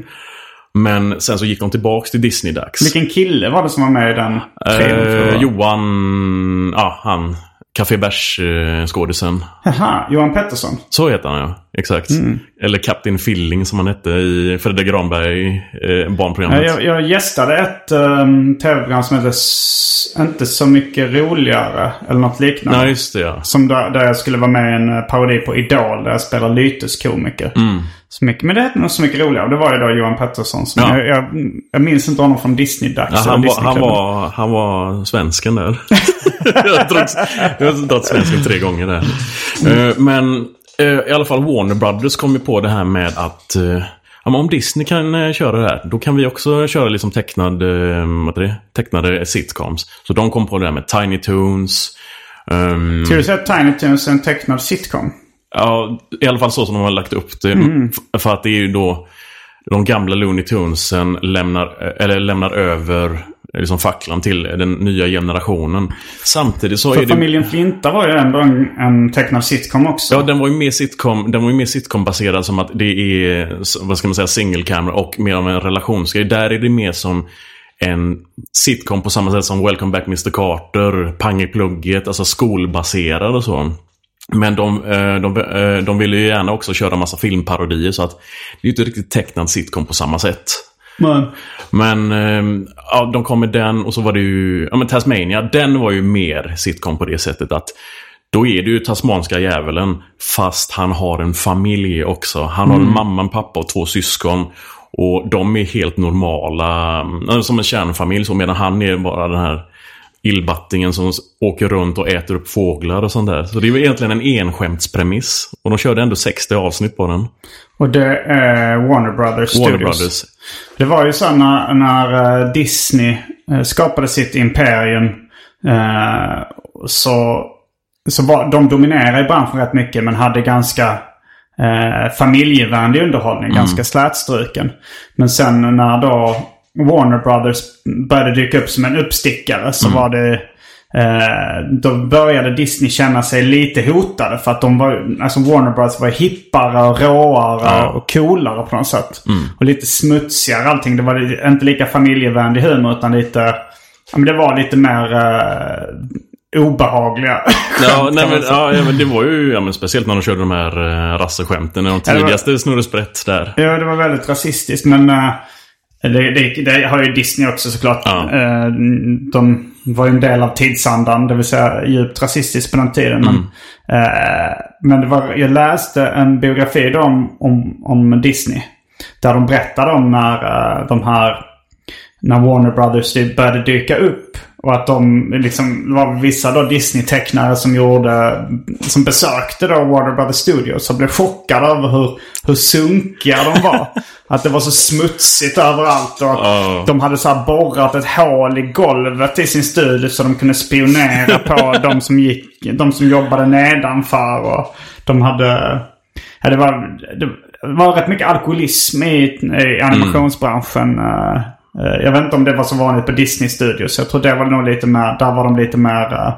Men sen så gick de tillbaks till Disney-dags. Vilken kille var det som var med i den? Eh, Johan, ja han, Café Bärs-skådisen. Haha, Johan Pettersson. Så heter han ja, exakt. Mm. Eller Kapten Filling som han hette i Fredrik Granberg eh, barnprogrammet. Ja, Jag, jag gästade ett um, tv-program som hette Inte så mycket roligare. Eller något liknande. Nej, just det ja. Som där, där jag skulle vara med i en eh, parodi på Idol där jag spelar lyteskomiker. Mm. Så mycket, men det hette nog Så mycket roligare. Och det var ju då Johan Pettersson. Som Ja. jag, jag, jag minns inte honom från Disney-dags. Ja, han, var, han, var, han var svensken där. jag har dragit- svensken tre gånger där. Eh, men eh, i alla fall Warner Brothers kom ju på det här med att eh, ja, om Disney kan köra det här, då kan vi också köra liksom tecknad, vad heter det? tecknade sitcoms. Så de kom på det här med Tiny Toons. ehm, Skulle du säga att Tiny Toons är en tecknad sitcom? Ja, i alla fall så som de har lagt upp det. F- För att det är ju då de gamla Looney Tunesen lämnar, eller lämnar över liksom facklan till den nya generationen. Samtidigt så För är det... familjen Flinta var ju ändå en, en tecknad sitcom också. Ja, den var ju mer sitcom, den var ju mer sitcom-baserad som att det är, vad ska man säga, single camera och mer av en relationsgrej. Där är det mer som en sitcom på samma sätt som Welcome Back Mr Carter, Pang i plugget, alltså skolbaserad och så. Men de, eh, de, eh, de ville ju gärna också köra massa filmparodier så att det är inte riktigt tecknad sitcom på samma sätt. Men, Men eh, ja, de kom med den och så var det ju, ja men Tasmania, den var ju mer sitcom på det sättet att då är det ju tasmanska djävulen fast han har en familj också. Han har en mamma, en pappa och två syskon. Och de är helt normala, eh, som en kärnfamilj. Så medan han är bara den här illbattingen som åker runt och äter upp fåglar och sånt där. Så det är egentligen en enskämtspremiss. Och de körde ändå 60 avsnitt på den. och det är Warner Brothers Warner Studios. Brothers. Det var ju så när, när eh, Disney eh, skapade sitt imperium. eh, så så var, de dominerade i branschen rätt mycket men hade ganska eh, familjevänlig underhållning. Ganska slätstruken. Men sen när då Warner Brothers började dyka upp som en uppstickare så var det... Eh, då började Disney känna sig lite hotade för att de var, alltså Warner Brothers var hippare och råare Ja. och coolare på något sätt. Och lite smutsigare allting. Det var inte lika familjevänlig humor utan lite... Ja, men det var lite mer... Eh, obehagliga Ja, nej, men, ja, ja, men det var ju ja, men speciellt när de körde de här uh, rasseskämten. De var- tidigaste Snurre Sprätt där. Ja, det var väldigt rasistiskt. Men eh, det, det, det har ju Disney också såklart. Ja. Eh, de var ju en del av tidsandan, det vill säga djupt rasistiskt på den tiden. Men, eh, men det var, jag läste en biografi då om, om, om Disney. Där de berättade om när eh, de här när Warner Brothers dy- började dyka upp. Och att de liksom, det var vissa då Disney-tecknare som gjorde, som besökte då Warner Brothers Studios och blev chockade över hur, hur sunkiga de var. att det var så smutsigt överallt och Ja. de hade så borrat ett hål i golvet i sin studio så de kunde spionera på de som gick, de som jobbade nedanför och de hade, ja det var, det var rätt mycket alkoholism i, i animationsbranschen. eh, Eh, Jag vet inte om det var så vanligt på Disney Studios. Jag tror det var nog lite mer, där var de lite mer, eh,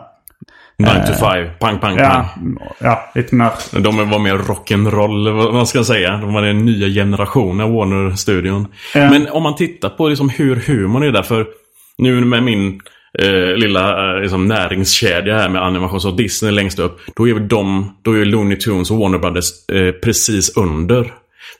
9 to 5, pang, pang, ja, pang. ja lite mer. De var mer rock'n'roll, vad man ska säga. De var den nya generationen Warner-studion. Ja. Men om man tittar på liksom hur humorn är där, för nu med min eh, lilla eh, liksom näringskedja här med animation, så Disney längst upp. Då är de, då är Looney Tunes och Warner Brothers eh, precis under.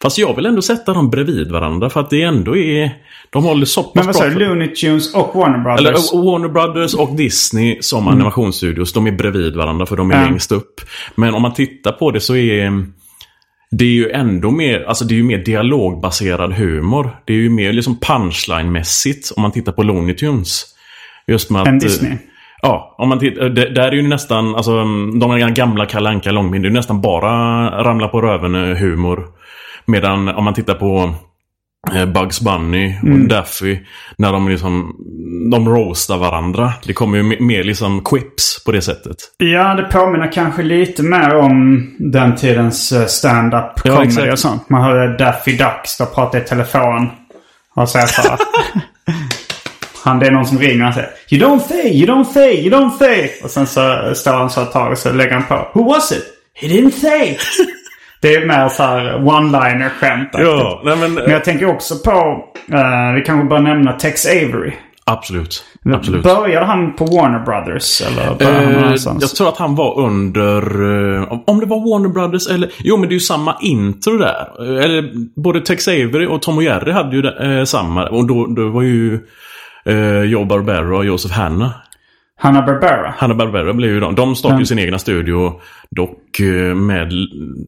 Fast jag vill ändå sätta dem bredvid varandra för att det ändå är... De håller så pass Men vad sa du? Looney Tunes och Warner Brothers? eller eh, Warner Brothers och Disney som animationsstudios, de är bredvid varandra för de är Ja. längst upp. Men om man tittar på det så är det är ju ändå mer, alltså det är ju mer dialogbaserad humor. Det är ju mer liksom punchline-mässigt om man tittar på Looney Tunes. Just med att... Än Disney? Ja, om man tittar, där är ju nästan, alltså de gamla Kalle Anka långben, det är ju nästan bara ramla på röven-humor. Medan om man tittar på eh, Bugs Bunny och Daffy. När de liksom, de roastar varandra. Det kommer ju me- mer liksom quips på det sättet. Ja, det påminner kanske lite mer om den tidens eh, stand-up Ja, comedy exakt. och sånt. Man hörde Daffy Duck stå och prata i telefon. Och säga så här. Han, det är någon som ringer och säger You don't say, you don't say, you don't say. Och sen så står han så ett tag och så lägger han på Who was it? He didn't say. Det är mer så one-liner skämt. Ja, nej men... Men jag tänker också på, eh, vi kanske bör nämna Tex Avery. Absolut. Absolut. Började han på Warner Brothers? Eller Eh, jag tror att han var under... eh, om- det var Warner Brothers eller... Jo, men det är ju samma intro där. Eh, eller både Tex Avery och Tom och Jerry hade ju det, eh, samma. Och då, då var ju eh, Joe Barbera och Joseph Hanna. Hanna-Barbera. Hanna-Barbera blev ju de. De startade Ja. ju sin egna studio. Dock eh, med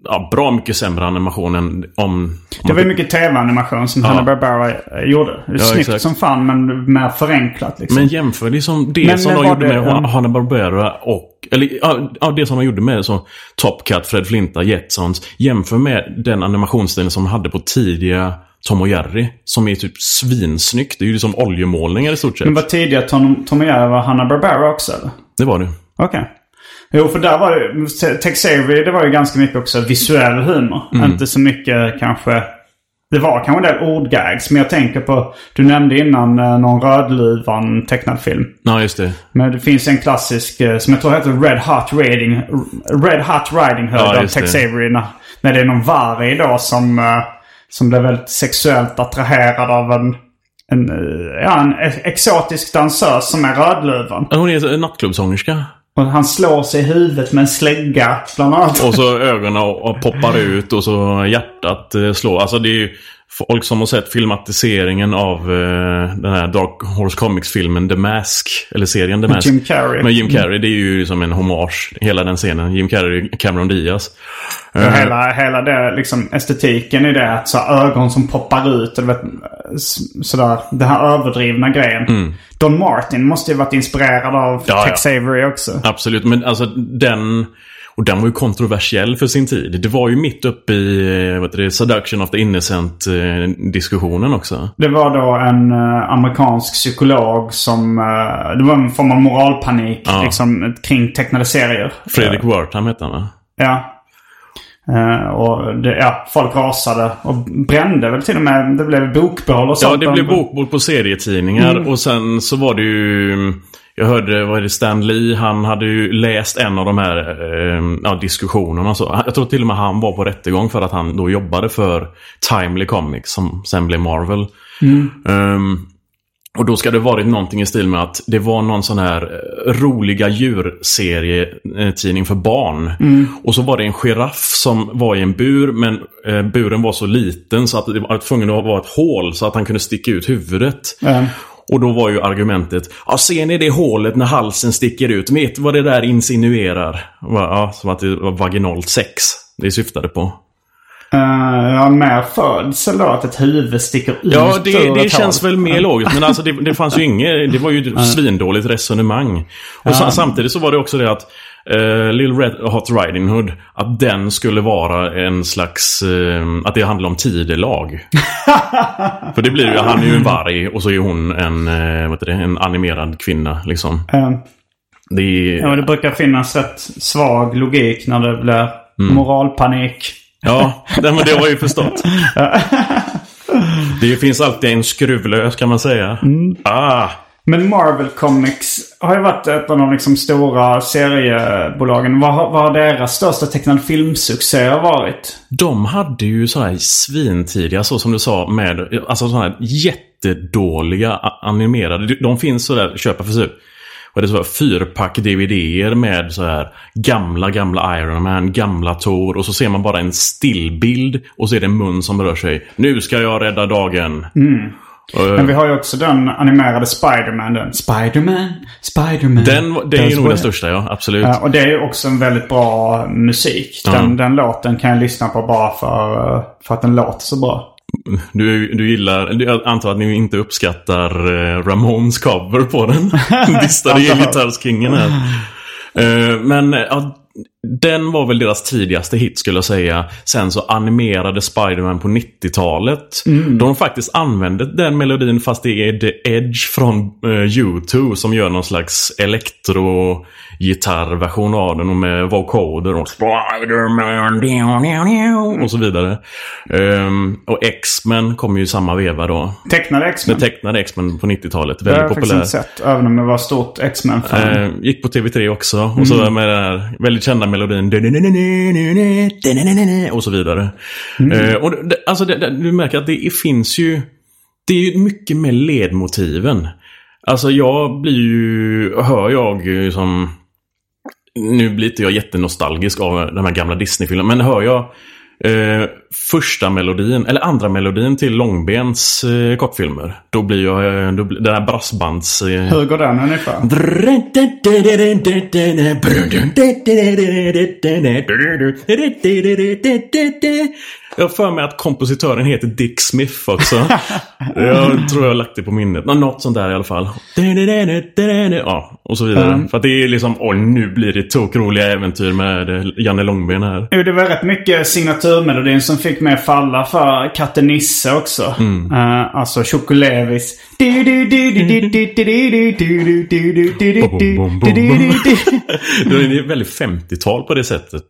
ja, bra mycket sämre animation än om... Det var ju mycket tv-animation som Hanna-Barbera eh, gjorde. Det är snyggt exakt. som fan men mer förenklat liksom. Men jämför liksom det Men- som men de gjorde det med en- Hanna-Barbera och... Eller ja, ja, det som de gjorde med så Top Cut, Fred Flinta, Jetsons. Jämför med den animationsstilen som de hade på tidiga Tom och Jerry. Som är typ svinsnyggt. Det är ju liksom oljemålningar i stort sett. Men var tidigare Tom, Tom och Jerry var Hanna-Barbera också eller? Det var det. Okej. Jo, för där var det... Te- Tex Avery, det var ju ganska mycket också visuell humor. Mm. Inte så mycket kanske... Det var kanske en del ordgags, men jag tänker på... Du nämnde innan eh, någon Rödluvan tecknad film. Ja, just det. Men det finns en klassisk eh, som jag tror heter Red Hot Riding, Red Hot Riding Hood Ja, av Tex. Avery. När, när det är någon varg då som, eh, som blir väldigt sexuellt attraherad av en, en, eh, ja, en exotisk dansös som är Rödluvan. Hon är en nattklubbsångerska. Och han slår sig i huvudet med en slägga bland annat. Och så ögonen och, och poppar ut och så hjärtat eh, slår. Alltså det är ju folk som har sett filmatiseringen av eh, den här Dark Horse Comics-filmen The Mask. Eller serien The Med Mask. Jim Carrey. Med Jim Carrey. Det är ju som en hommage. Hela den scenen. Jim Carrey, Cameron Diaz. Och Eh, hela, hela det, liksom, estetiken i det. Att så ögon som poppar ut. Och, vet, sådär, den här överdrivna grejen. Don Martin måste ju varit inspirerad av Mm. Ja, Tex ja. Avery också. Absolut, men alltså den... Och den var ju kontroversiell för sin tid. Det var ju mitt uppe i eh, vad det, Seduction of the Innocent-diskussionen också. Det var då en eh, amerikansk psykolog som... eh, det var en form av moralpanik Ja. liksom, kring tecknade serier. Fredrik Wertham hette han va? Ja. Eh, och det, ja, folk rasade och brände väl till och med. Det blev bokbål och Ja, sånt. det blev bokbord på serietidningar Mm. och sen så var det ju... Jag hörde, vad är det, Stan Lee, han hade ju läst en av de här eh, ja, diskussionerna. Så, jag tror till och med han var på rättegång för att han då jobbade för Timely Comics som sen blev Marvel. Mm. Ehm, Och då ska det varit någonting i stil med att det var någon sån här eh, roliga djurserietidning för barn. Och så var det en giraff som var i en bur men eh, buren var så liten så att det var tvungen att vara ett hål så att han kunde sticka ut huvudet. Ja. Och då var ju argumentet Ja, ser ni det hålet när halsen sticker ut? Vet vad det där insinuerar? Ja, som att det var vaginalt sex det syftade på. Uh, ja, mer födsel då? Att ett huvud sticker ut Ja, det, det känns väl mer logiskt. Men alltså det, det fanns ju inget... Det var ju svindåligt resonemang. Och sa- samtidigt så var det också det att uh, Little Red Hot Riding Hood, att den skulle vara en slags... eh, att det handlar om tidelag. För det blir ju, han är ju en varg och så är hon en, uh, vad heter det, en animerad kvinna liksom. Eh, Det är, ja, det brukar finnas rätt svag logik när det blir Mm. moralpanik. Ja, nej, men det har jag ju förstått. Det finns alltid en skruvlös kan man säga. Ah, Men Marvel Comics har ju varit ett av de liksom stora seriebolagen. Vad har, vad har deras största tecknade filmsuccéer varit? de hade ju sådana här svintidiga, så som du sa, med alltså sådana här jättedåliga animerade. De- finns sådär, köpa för typ vad är det så här, fyrpack DVDer med så här gamla, gamla Iron Man, gamla Thor och så ser man bara en stillbild och så är det en mun som rör sig. Nu ska jag rädda dagen. Och, Men vi har ju också den animerade Spider-Man. Den. Spider-Man, Spider-Man. den, det är Does nog den största, ja. Absolut. Ja, och det är ju också en väldigt bra musik. Den, den låten kan jag lyssna på bara för, eh, för att den låter så bra. Du, du gillar, jag antar att ni inte uppskattar eh, Ramones cover på den. Distade gitarrskingen här. Eh, Men eh, ja, den var väl deras tidigaste hit skulle jag säga. Sen så animerade Spider-Man på 90-talet. De faktiskt använde den melodin fast det är The Edge från eh, U2 som gör någon slags elektro-gitarrversion av den och med vocoder och Spider-Man och så vidare. Ehm, och X-Men kom ju i samma veva då. Tecknade X-Men. Den tecknade X-Men på 90-talet. Det har jag Väldigt faktiskt populär. inte sett. Även om jag var stort X-Men-fan. Eh, gick på TV3 också. Och så med den här väldigt kända melodin. Och så vidare. Eh, och det, alltså det, det, du märker att det finns ju... Det är ju mycket med ledmotiven. Alltså jag blir ju... Hör jag som... Nu blir inte jag jättenostalgisk av de här gamla Disney-filmerna. Men hör jag eh, första melodin, eller andra melodin till Långbens eh, kortfilmer. Då blir jag... Eh, då blir, den här brassbands... Eh, Hur går den ungefär? Jag har för mig att kompositören heter Dick Smith också. jag tror jag har lagt det på minnet. Nå- Något sånt där i alla fall. Ja, och så vidare. För att det är liksom, oj nu blir det tokroliga äventyr med eh, Janne Långben här. Jo, det var rätt mycket signaturmelodin som fick mig att falla för Katte Nisse också. Eh, alltså Chokolevis. Det är väldigt 50-tal på det sättet.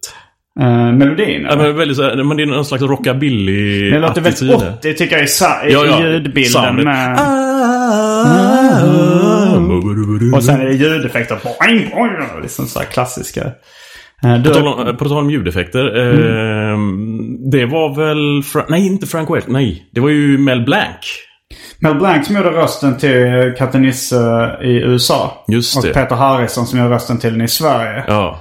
Uh, melodin? Ja, men väldigt så men det är någon slags rockabilly Det låter väldigt attityd där. 80 tycker jag i, i Ja, ja. ljudbilden. Med, och sen är det ljudeffekter. Boing, boing, liksom så klassiska. Eh, På tal om, på tal om ljudeffekter. Eh, det var väl... Fra nej, inte Frank West. Nej, det var ju Mel Blanc. Mel Blanc som gjorde rösten till Katte Nisse i USA. Just och det. Peter Harrison som gjorde rösten till den i Sverige. Ja.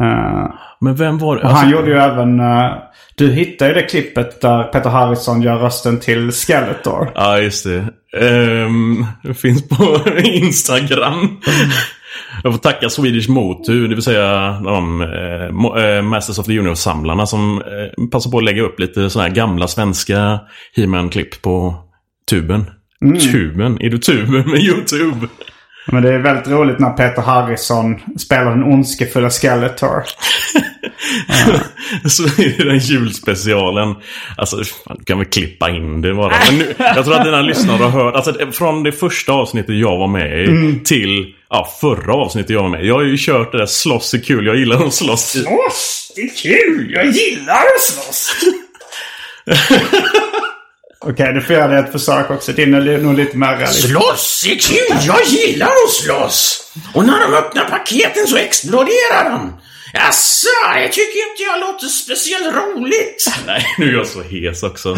Eh, Men vem var det? och han gjorde ju även... eh, du hittade ju det klippet där Peter Harrison gör rösten till Skeletor. Ja, just det. Ehm, det finns på Instagram. Jag får tacka Swedish Motu, det vill säga de eh, eh, Masters of the Universe-samlarna som eh, passar på att lägga upp lite sådana här gamla svenska He-Man-klipp på tuben. Tuben? Är du tuben med YouTube? Men det är väldigt roligt när Peter Harrison spelar den ondskefulla Skeletor. Så är det den julspecialen. Alltså, fan, du kan väl klippa in det bara. Men nu, jag tror att dina lyssnare har hört. Alltså, från det första avsnittet jag var med i till ja, förra avsnittet jag var med. Jag har ju kört det där slåss är kul. Jag gillar att slåss. Slåss! Det är kul! Jag gillar att slåss! Okej, du får göra det ett försök också. Din är nog lite mer realistisk. Slåss är kul! Jag gillar att slåss! Och när de öppnar paketen så exploderar de! Jaså, jag tycker inte jag låter speciellt roligt. Nej, nu är jag så hes också.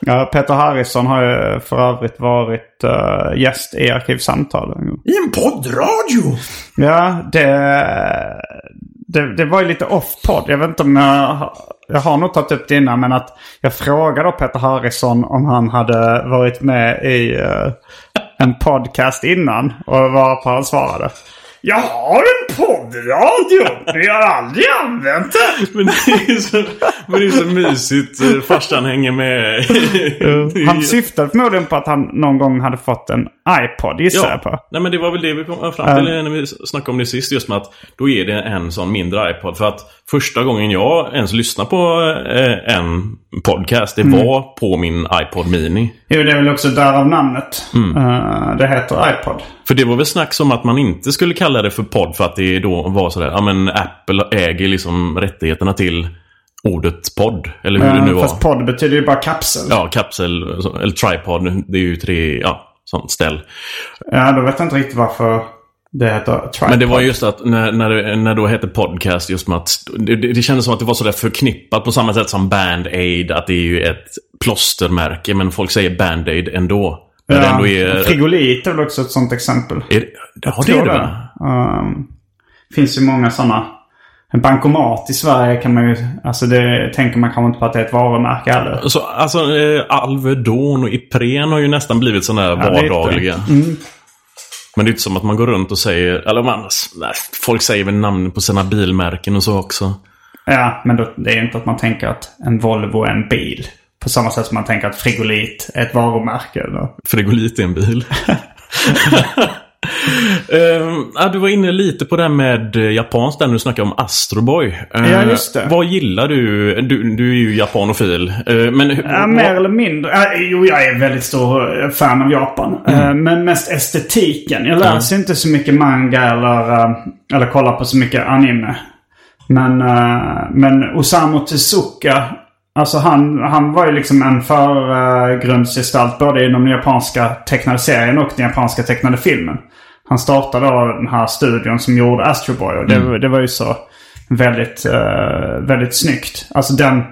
Ja, Peter Harrison har ju för övrigt varit uh, gäst i Arkivsamtal. I en poddradio? Ja, det, det, det var ju lite off-podd. Jag vet inte om jag, jag har nog tagit upp det innan. Men att jag frågade Peter Harrison om han hade varit med i uh, en podcast innan. Och varpå han svarade. Jag har en poddradio, men jag har aldrig använt den. Men det är så, men det är så mysigt. Eh, Farsan hänger med. Han syftade förmodligen på att han någon gång hade fått en iPod, gissar jag på. Nej men det var väl det vi kom fram till när vi snackade om det sist. Just med att då är det en sån mindre iPod. För att första gången jag ens lyssnade på eh, en podcast, det var på min iPod Mini. Jo, det är väl också därav namnet. Eh, det heter iPod. För det var väl snack som att man inte skulle kalla det för podd för att det då var sådär, ja men Apple äger liksom rättigheterna till ordet podd. Eller hur det nu var. Fast podd betyder ju bara kapsel. Ja, kapsel eller tripod. Det är ju tre, ja, sånt ställ. Ja, då vet jag inte riktigt varför det heter tripod. Men det var just att när, när, det, när det då hette podcast just med att det, det, det kändes som att det var sådär förknippat på samma sätt som Band-Aid. Att det är ju ett plåstermärke men folk säger Band-Aid ändå. Det ändå är... Frigolit är väl också ett sånt exempel. Är, ja, det är det väl? Um, finns ju många sådana. En bankomat i Sverige kan man ju... Alltså det tänker man kanske inte på att det är ett varumärke heller. Så, alltså eh, Alvedon och Ipren har ju nästan blivit sådana där Ja, lite. vardagliga. Mm. Men det är inte som att man går runt och säger... Eller man, nej, folk säger väl namn på sina bilmärken och så också. Ja, men då, det är inte att man tänker att en Volvo är en bil. På samma sätt som man tänker att frigolit är ett varumärke. Eller? Frigolit är en bil. Ehm, ja, du var inne lite på det här med eh, japanskt där när du snackade om Astroboy. Uh, Ja, just det. Vad gillar du? Du, du är ju japanofil. Uh, men Ja, mer eller mindre. Ja, jo, jag är väldigt stor eh, fan av Japan. Eh, Men mest estetiken. Jag läser inte så mycket manga eller, eh, eller kollar på så mycket anime. Men, men Osamu Tezuka. Alltså han, han var ju liksom en förgrundsgestalt både inom den japanska tecknade serien och den japanska tecknade filmen. Han startade då den här studion som gjorde Astro Boy och det, det var ju så väldigt, uh, väldigt snyggt. Alltså den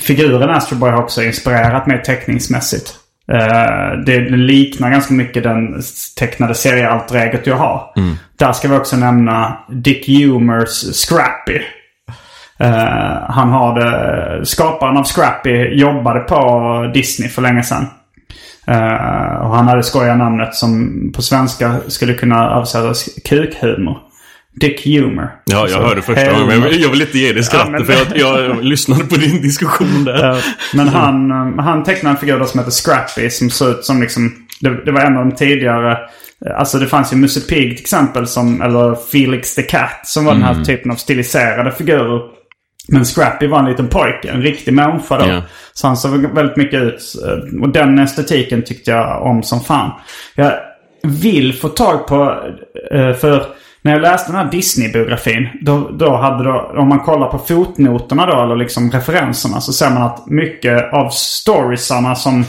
figuren Astro Boy har också inspirerat mig teckningsmässigt. Eh, det, liknar ganska mycket den tecknade seriealtreget jag har. Där ska vi också nämna Dick Humors Scrappy. Eh, han har det, skaparen av Scrappy jobbade på Disney för länge sedan. Eh, och han hade skojat namnet som på svenska skulle kunna översättas kukhumor. Dick Humor. Ja, jag hörde första gången. Men jag vill, inte ge dig skrattet Ja, men- för jag, jag, lyssnade på din diskussion där. Eh, Men han, eh, han tecknade en figur som heter Scrappy som såg ut som liksom... Det, det var en av de tidigare... eh, Alltså det fanns ju Musse Pigg till exempel som... Eller Felix the Cat som var den här typen av stiliserade figurer. Men Scrappy var en liten pojke, en riktig människa då. Ja. Så han såg väldigt mycket ut. eh, Och den estetiken tyckte jag om som fan. Jag vill få tag på... eh, För när jag läste den här Disney-biografin. Då, då hade då, om man kollar på fotnoterna då, eller liksom referenserna. Så ser man att mycket av storiesarna som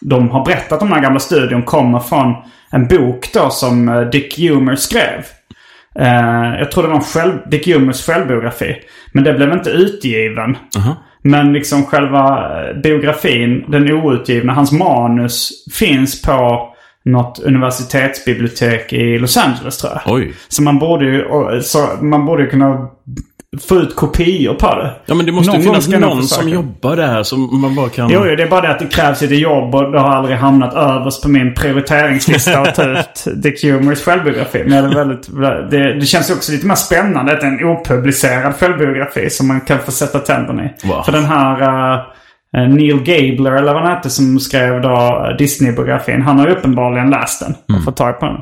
de har berättat om den här gamla studion kommer från en bok då som eh, Dick Humor skrev. Eh, jag tror det var en själv, Dick Humors självbiografi. Men det blev inte utgiven. Men liksom själva eh, biografin, den outgivna, hans manus finns på något universitetsbibliotek i Los Angeles tror jag. Oj. Så man borde ju, så man borde kunna få ut kopior på det. Ja, men det måste Någon finnas någon som jobbar där som man bara kan... Jo, jo, det är bara det att det krävs lite jobb och det har aldrig hamnat överst på min prioriteringslista att ta ut Dick Humors självbiografi. Men det, väldigt, det, det känns också lite mer spännande att det är en opublicerad självbiografi som man kan få sätta tänderna i. Wow. För den här uh, Neil Gabler, eller vad han hette, som skrev då Disney-biografin. Han har ju uppenbarligen läst den och fått tag på den.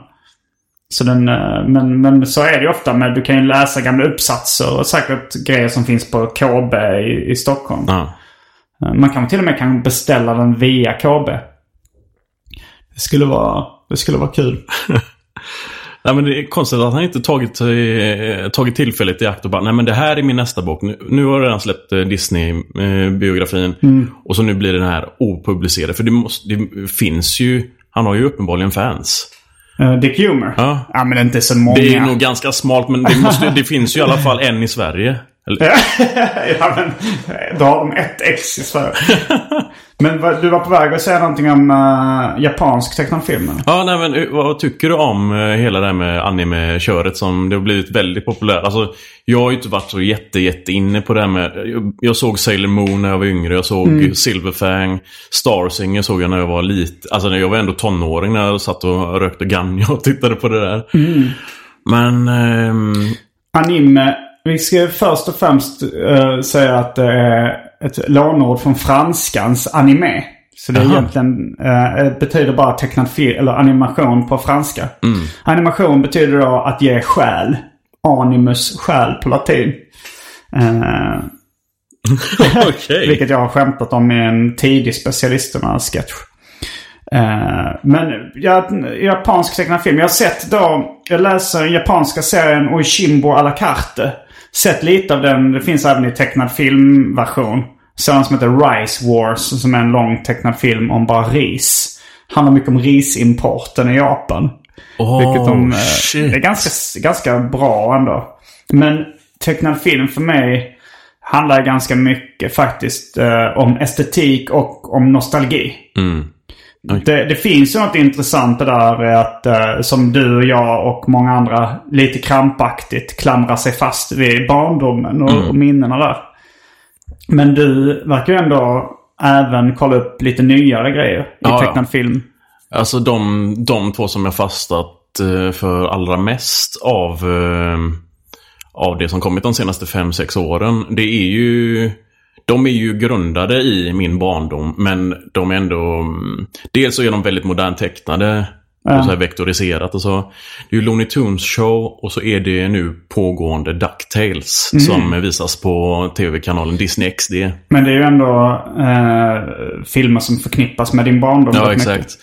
Så den, eh, men, men så är det ju ofta. Men du kan ju läsa gamla uppsatser och säkert grejer som finns på KB i, i Stockholm. Ja. Man kan till och med kan beställa den via KB. Det skulle vara, det skulle vara kul. Nej, men det är konstigt att han inte tagit, eh, tagit tillfället i akt och bara, nej men det här är min nästa bok. Nu, nu har jag redan släppt eh, Disney-biografin. Och så nu blir den här opublicerad. För det, måste, det finns ju, han har ju uppenbarligen fans. Uh, Dick Humor? Ja. Ja, men inte så många. Det är nog ganska smalt men det, måste, det finns ju i alla fall en i Sverige. Eller, ja, men då har de ett ex i Sverige. men vad- du var på väg att säga någonting om uh, japansk tecknad film? Ja, nej men eh, vad tycker du om eh, hela det här med anime-köret som det har blivit väldigt populärt? Alltså, jag har ju inte varit så jätte, jätte inne på det här med... Jag, jag såg Sailor Moon när jag var yngre. Jag såg Silverfang. Starsinger såg jag när jag var lite... Alltså när jag var ändå tonåring när jag satt och rökte ganja och tittade på det där. Men... ehm, Anime. Vi ska först och främst eh, säga att det är ett lånord från franskans anime. Så det är egentligen eh, betyder bara tecknad film eller animation på franska. Mm. Animation betyder då att ge själ. Animus själ på latin. Eh, Okej. Vilket jag har skämtat om i en tidig specialisterna-sketch. Eh, men ja, japansk tecknad film. Jag har sett då, jag läser den japanska serien Oishimbo à la carte. Sett lite av den. Det finns även i tecknad filmversion. Sådana som heter Rice Wars, som är en lång tecknad film om bara ris. Handlar mycket om risimporten i Japan. Oh, Vilket de, eh, shit. det är ganska, ganska bra ändå. Men tecknad film för mig handlar ganska mycket faktiskt eh, om estetik och om nostalgi. Mm. Det, det finns ju något intressant det där att, eh, som du och jag och många andra lite krampaktigt klamrar sig fast vid barndomen och, och minnena där. Men du verkar ju ändå även kolla upp lite nyare grejer i Ja, tecknad film. Alltså de, de två som jag fastat eh, för allra mest av, eh, av det som kommit de senaste 5-6 åren. Det är ju... De är ju grundade i min barndom men de är ändå... Mm, dels så är de väldigt modernt och så här vektoriserat och så. Det är ju Looney Tunes show och så är det nu pågående DuckTales som visas på tv-kanalen Disney XD. Men det är ju ändå eh, filmer som förknippas med din barndom. Ja, mycket. exakt.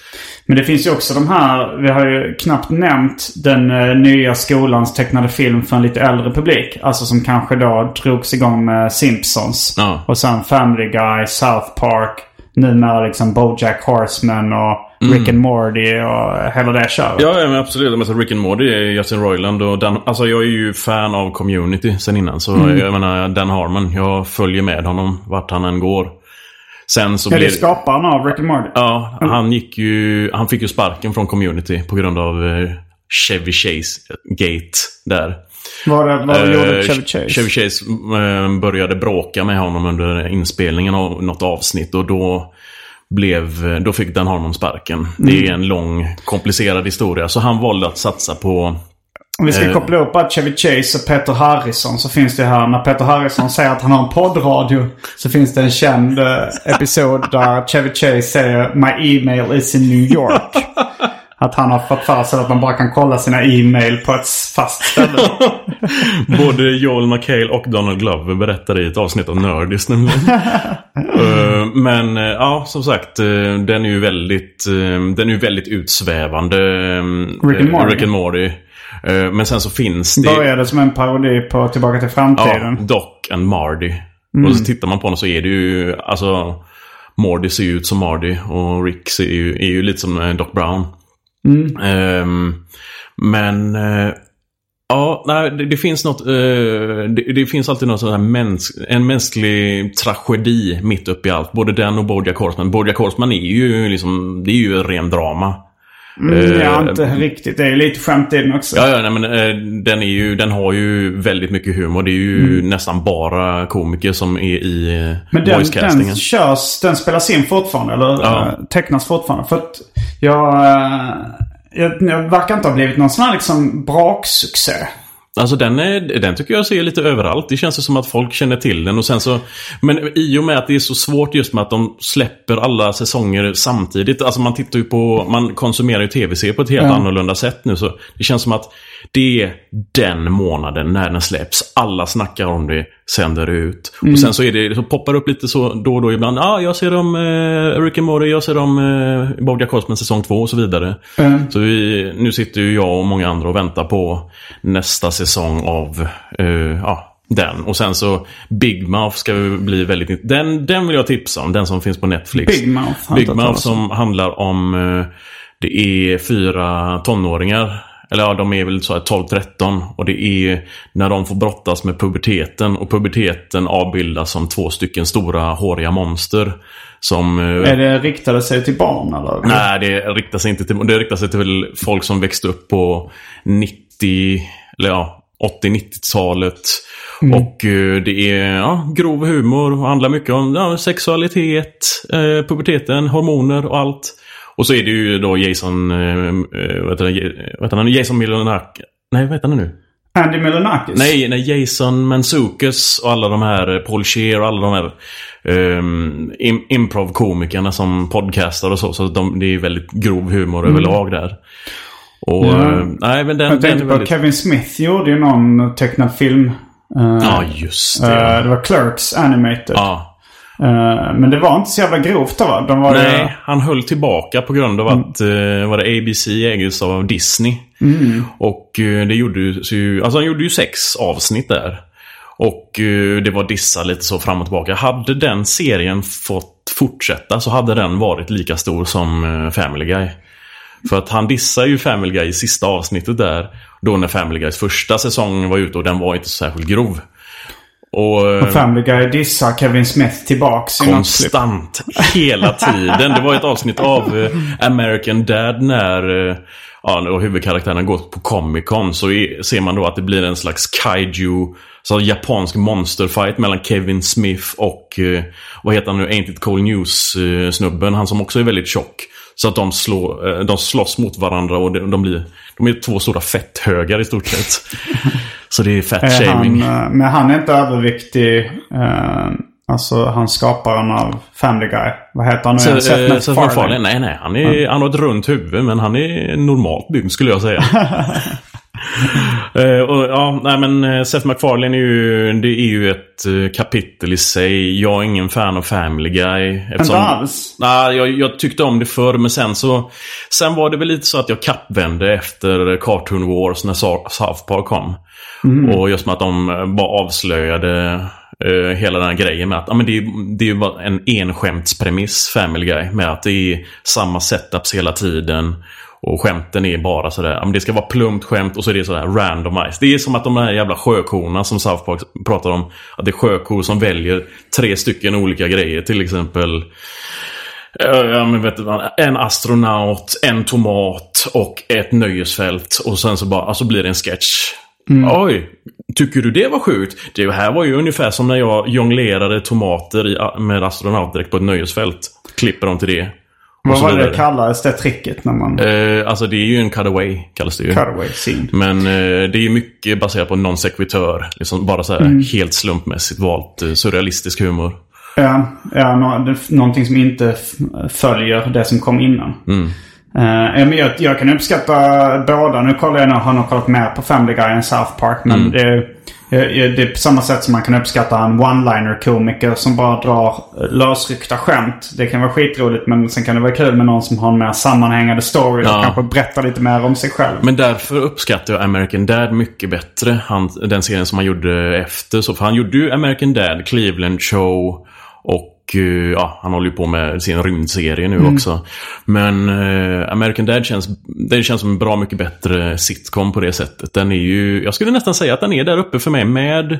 Men det finns ju också de här, vi har ju knappt nämnt den eh, nya skolans tecknade film för en lite äldre publik. Alltså som kanske då drogs igång med Simpsons. Ja. Och sen Family Guy, South Park. Numera liksom Bojack Horseman och Rick and Morty och hela det köret. Ja, ja men absolut. Men Rick and Morty är Justin Roiland och Dan, Alltså jag är ju fan av Community sen innan. Så Mm. jag menar Dan Harmon. Jag följer med honom vart han än går. Sen så Ja, det är blir skaparen av Rick and Morty. Ja, han gick ju... Han fick ju sparken från Community på grund av eh, Chevy Chase Gate där. Vad, det- vad gjorde Eh, Chevy Chase? Chevy Chase eh, började bråka med honom under inspelningen av något avsnitt och då blev, då fick Dan Harmon sparken. Det Mm. är en lång komplicerad historia. Så han valde att satsa på Om vi ska Eh. koppla upp att Chevy Chase och Peter Harrison så finns det här när Peter Harrison säger att han har en poddradio. Så finns det en känd eh, episod där Chevy Chase säger My email is in New York. Att han har fått för sig att man bara kan kolla sina e-mail på ett fast ställe. Både Joel McHale och Donald Glover berättade i ett avsnitt av Nerdist nämligen. Eh, Men eh, ja, som sagt, eh, den är ju väldigt, den är ju väldigt utsvävande. Rick and Morty. Rick and Morty. Men sen så finns det... Började som en parodi på Tillbaka till Ja, framtiden. Doc and Mardy. Mm. Och så tittar man på den så är det ju, alltså... Mordy ser ju ut som Mardy och Rick ser ju, är ju lite som Doc Brown. Mm. Um, men... uh, ja, nej, det, det finns något... Uh, det, det finns alltid något sån här mäns, en mänsklig tragedi mitt uppe i allt. Både den och Bojack Horseman. Bojack Horseman är ju liksom... Det är ju ren drama. Mm, ja, Eh, inte riktigt. Det är lite skämt i den också. Ja, ja nej, men eh, den, är ju, den har ju väldigt mycket humor. Det är ju nästan bara komiker som är i eh, Mm. Men den, voicecastingen. den körs, den spelas in fortfarande eller Ja. tecknas fortfarande. För att jag, jag, jag verkar inte ha blivit någon sån här liksom braksuccé. Alltså den, är, den tycker jag ser lite överallt. Det känns som att folk känner till den. Och sen så, men i och med att det är så svårt just med att de släpper alla säsonger samtidigt. Alltså man tittar ju på, man konsumerar ju tv-serier på ett helt Ja. annorlunda sätt nu. Så det känns som att det är den månaden när den släpps. Alla snackar om det, sänder ut. Och sen så, är det, så poppar det upp lite så då och då ibland. Ja, ah, jag ser om eh, Rick and Morty, jag ser om eh, Bojack Horseman säsong två och så vidare. Mm. Så vi, nu sitter ju jag och många andra och väntar på nästa säsong av eh, ja, den. Och sen så Big Mouth ska bli väldigt... Den, den vill jag tipsa om. Den som finns på Netflix. Big Mouth Big Mouth som handlar om... Eh, Det är fyra tonåringar. Eller ja, de är väl så här 12-13. Och det är när de får brottas med puberteten. Och puberteten avbildas som två stycken stora håriga monster. Som... eh, Är det riktade sig till barn eller? Nej, det riktar sig inte till... Det riktar sig till folk som växte upp på 90... Eller ja, 80-90-talet. Och eh, det är ja, grov humor och handlar mycket om ja, sexualitet, eh, puberteten, hormoner och allt. Och så är det ju då Jason... Eh, eh, vad heter han? Jason Milonak... Nej, vad heter han nu? Andy Milonakis? Nej, nej, Jason Mantzoukas och alla de här eh, Paul Scheer och alla de här um, im improv-komikerna som podcastar och så. Så de, det är väldigt grov humor överlag där. Och Ja. eh, nej, men den, Jag tänkte på väldigt... Kevin Smith gjorde ju någon tecknad film. Eh, Ja, just det. eh, det var Clerks Animated. ja. Eh, men det var inte så jävla grovt då va? De var ju- Nej, han höll tillbaka på grund av att eh, var det ABC ägdes av Disney. Och eh, det gjordes ju, alltså han gjorde ju sex avsnitt där. Och det var dissa lite så fram och tillbaka. Hade den serien fått fortsätta så hade den varit lika stor som Family Guy. För att han dissar ju Family Guy i sista avsnittet där. Då när Family Guys första säsong var ute och den var inte så särskilt grov. Och, eh, Och Family Guy dissar Kevin Smith tillbaks. Konstant. Hela tiden. Det var ett avsnitt av eh, American Dad när eh, ja, då huvudkaraktären har gått på Comic Con. Så ser man då att det blir en slags kaiju, så japansk monsterfight mellan Kevin Smith och vad heter han nu, Ain't It Cold News-snubben. Han som också är väldigt tjock. Så att de, slår, eh, de slåss mot varandra och de, blir de är två stora fetthögar i stort sett. Så det är fat Är shaming. han, eh, men han är inte överviktig. eh, alltså han skaparen av Family Guy. Vad heter han nu? Så? Seth Seth MacFarlane. Nej, nej. Han, är, han har ett runt huvud, men han är normalt byggd skulle jag säga. Eh, och, ja, nej men eh, Seth MacFarlane är ju, det är ju ett eh, kapitel i sig. Jag är ingen fan av Family Guy. Inte alls? Nej, jag, jag tyckte om det förr, men sen så... Sen var det väl lite så att jag kappvände efter Cartoon Wars när South Park kom. Och just med att de bara avslöjade eh, hela den här grejen med att ja, men det, är- det är ju bara en enskämtspremiss, Family Guy. Med att det är samma setups hela tiden. Och skämten är bara sådär, men det ska vara plumpt skämt och så är det sådär randomized. Det är som att de här jävla sjökorna som South Park pratar om. Att det är sjökor som väljer tre stycken olika grejer. Till exempel Ja, ja, men vet du, en astronaut, en tomat och ett nöjesfält. Och sen så bara, alltså blir det en sketch. Oj, tycker du det var sjukt? Det här var ju ungefär som när jag jonglerade tomater med astronautdräkt på ett nöjesfält. Klipper dem till det. Vad var det kallades det tricket när man... Eh, alltså det är ju en cutaway, kallas det ju. Cutaway scene. Men eh, det är ju mycket baserat på non sequitur. Liksom bara så här helt slumpmässigt valt eh, surrealistisk humor. Ja, ja nå, det, någonting som inte följer det som kom innan. Ja, men jag, jag kan uppskatta båda. Nu kollar jag, nu har nog kollat mer på Family Guy än South Park. Men det, är- eh, det är på samma sätt som man kan uppskatta en one-liner-komiker som bara drar lösryckta skämt. Det kan vara skitroligt men sen kan det vara kul med någon som har en mer sammanhängande story Ja. och kanske berättar lite mer om sig själv. Men därför uppskattar jag American Dad mycket bättre. Han, den serien som han gjorde efter. Så, för han gjorde ju American Dad, Cleveland Show och eh, ja, han håller ju på med sin rymdserie nu också. Men eh, American Dad känns, det känns som en bra mycket bättre sitcom på det sättet. Den är ju, jag skulle nästan säga att den är där uppe för mig med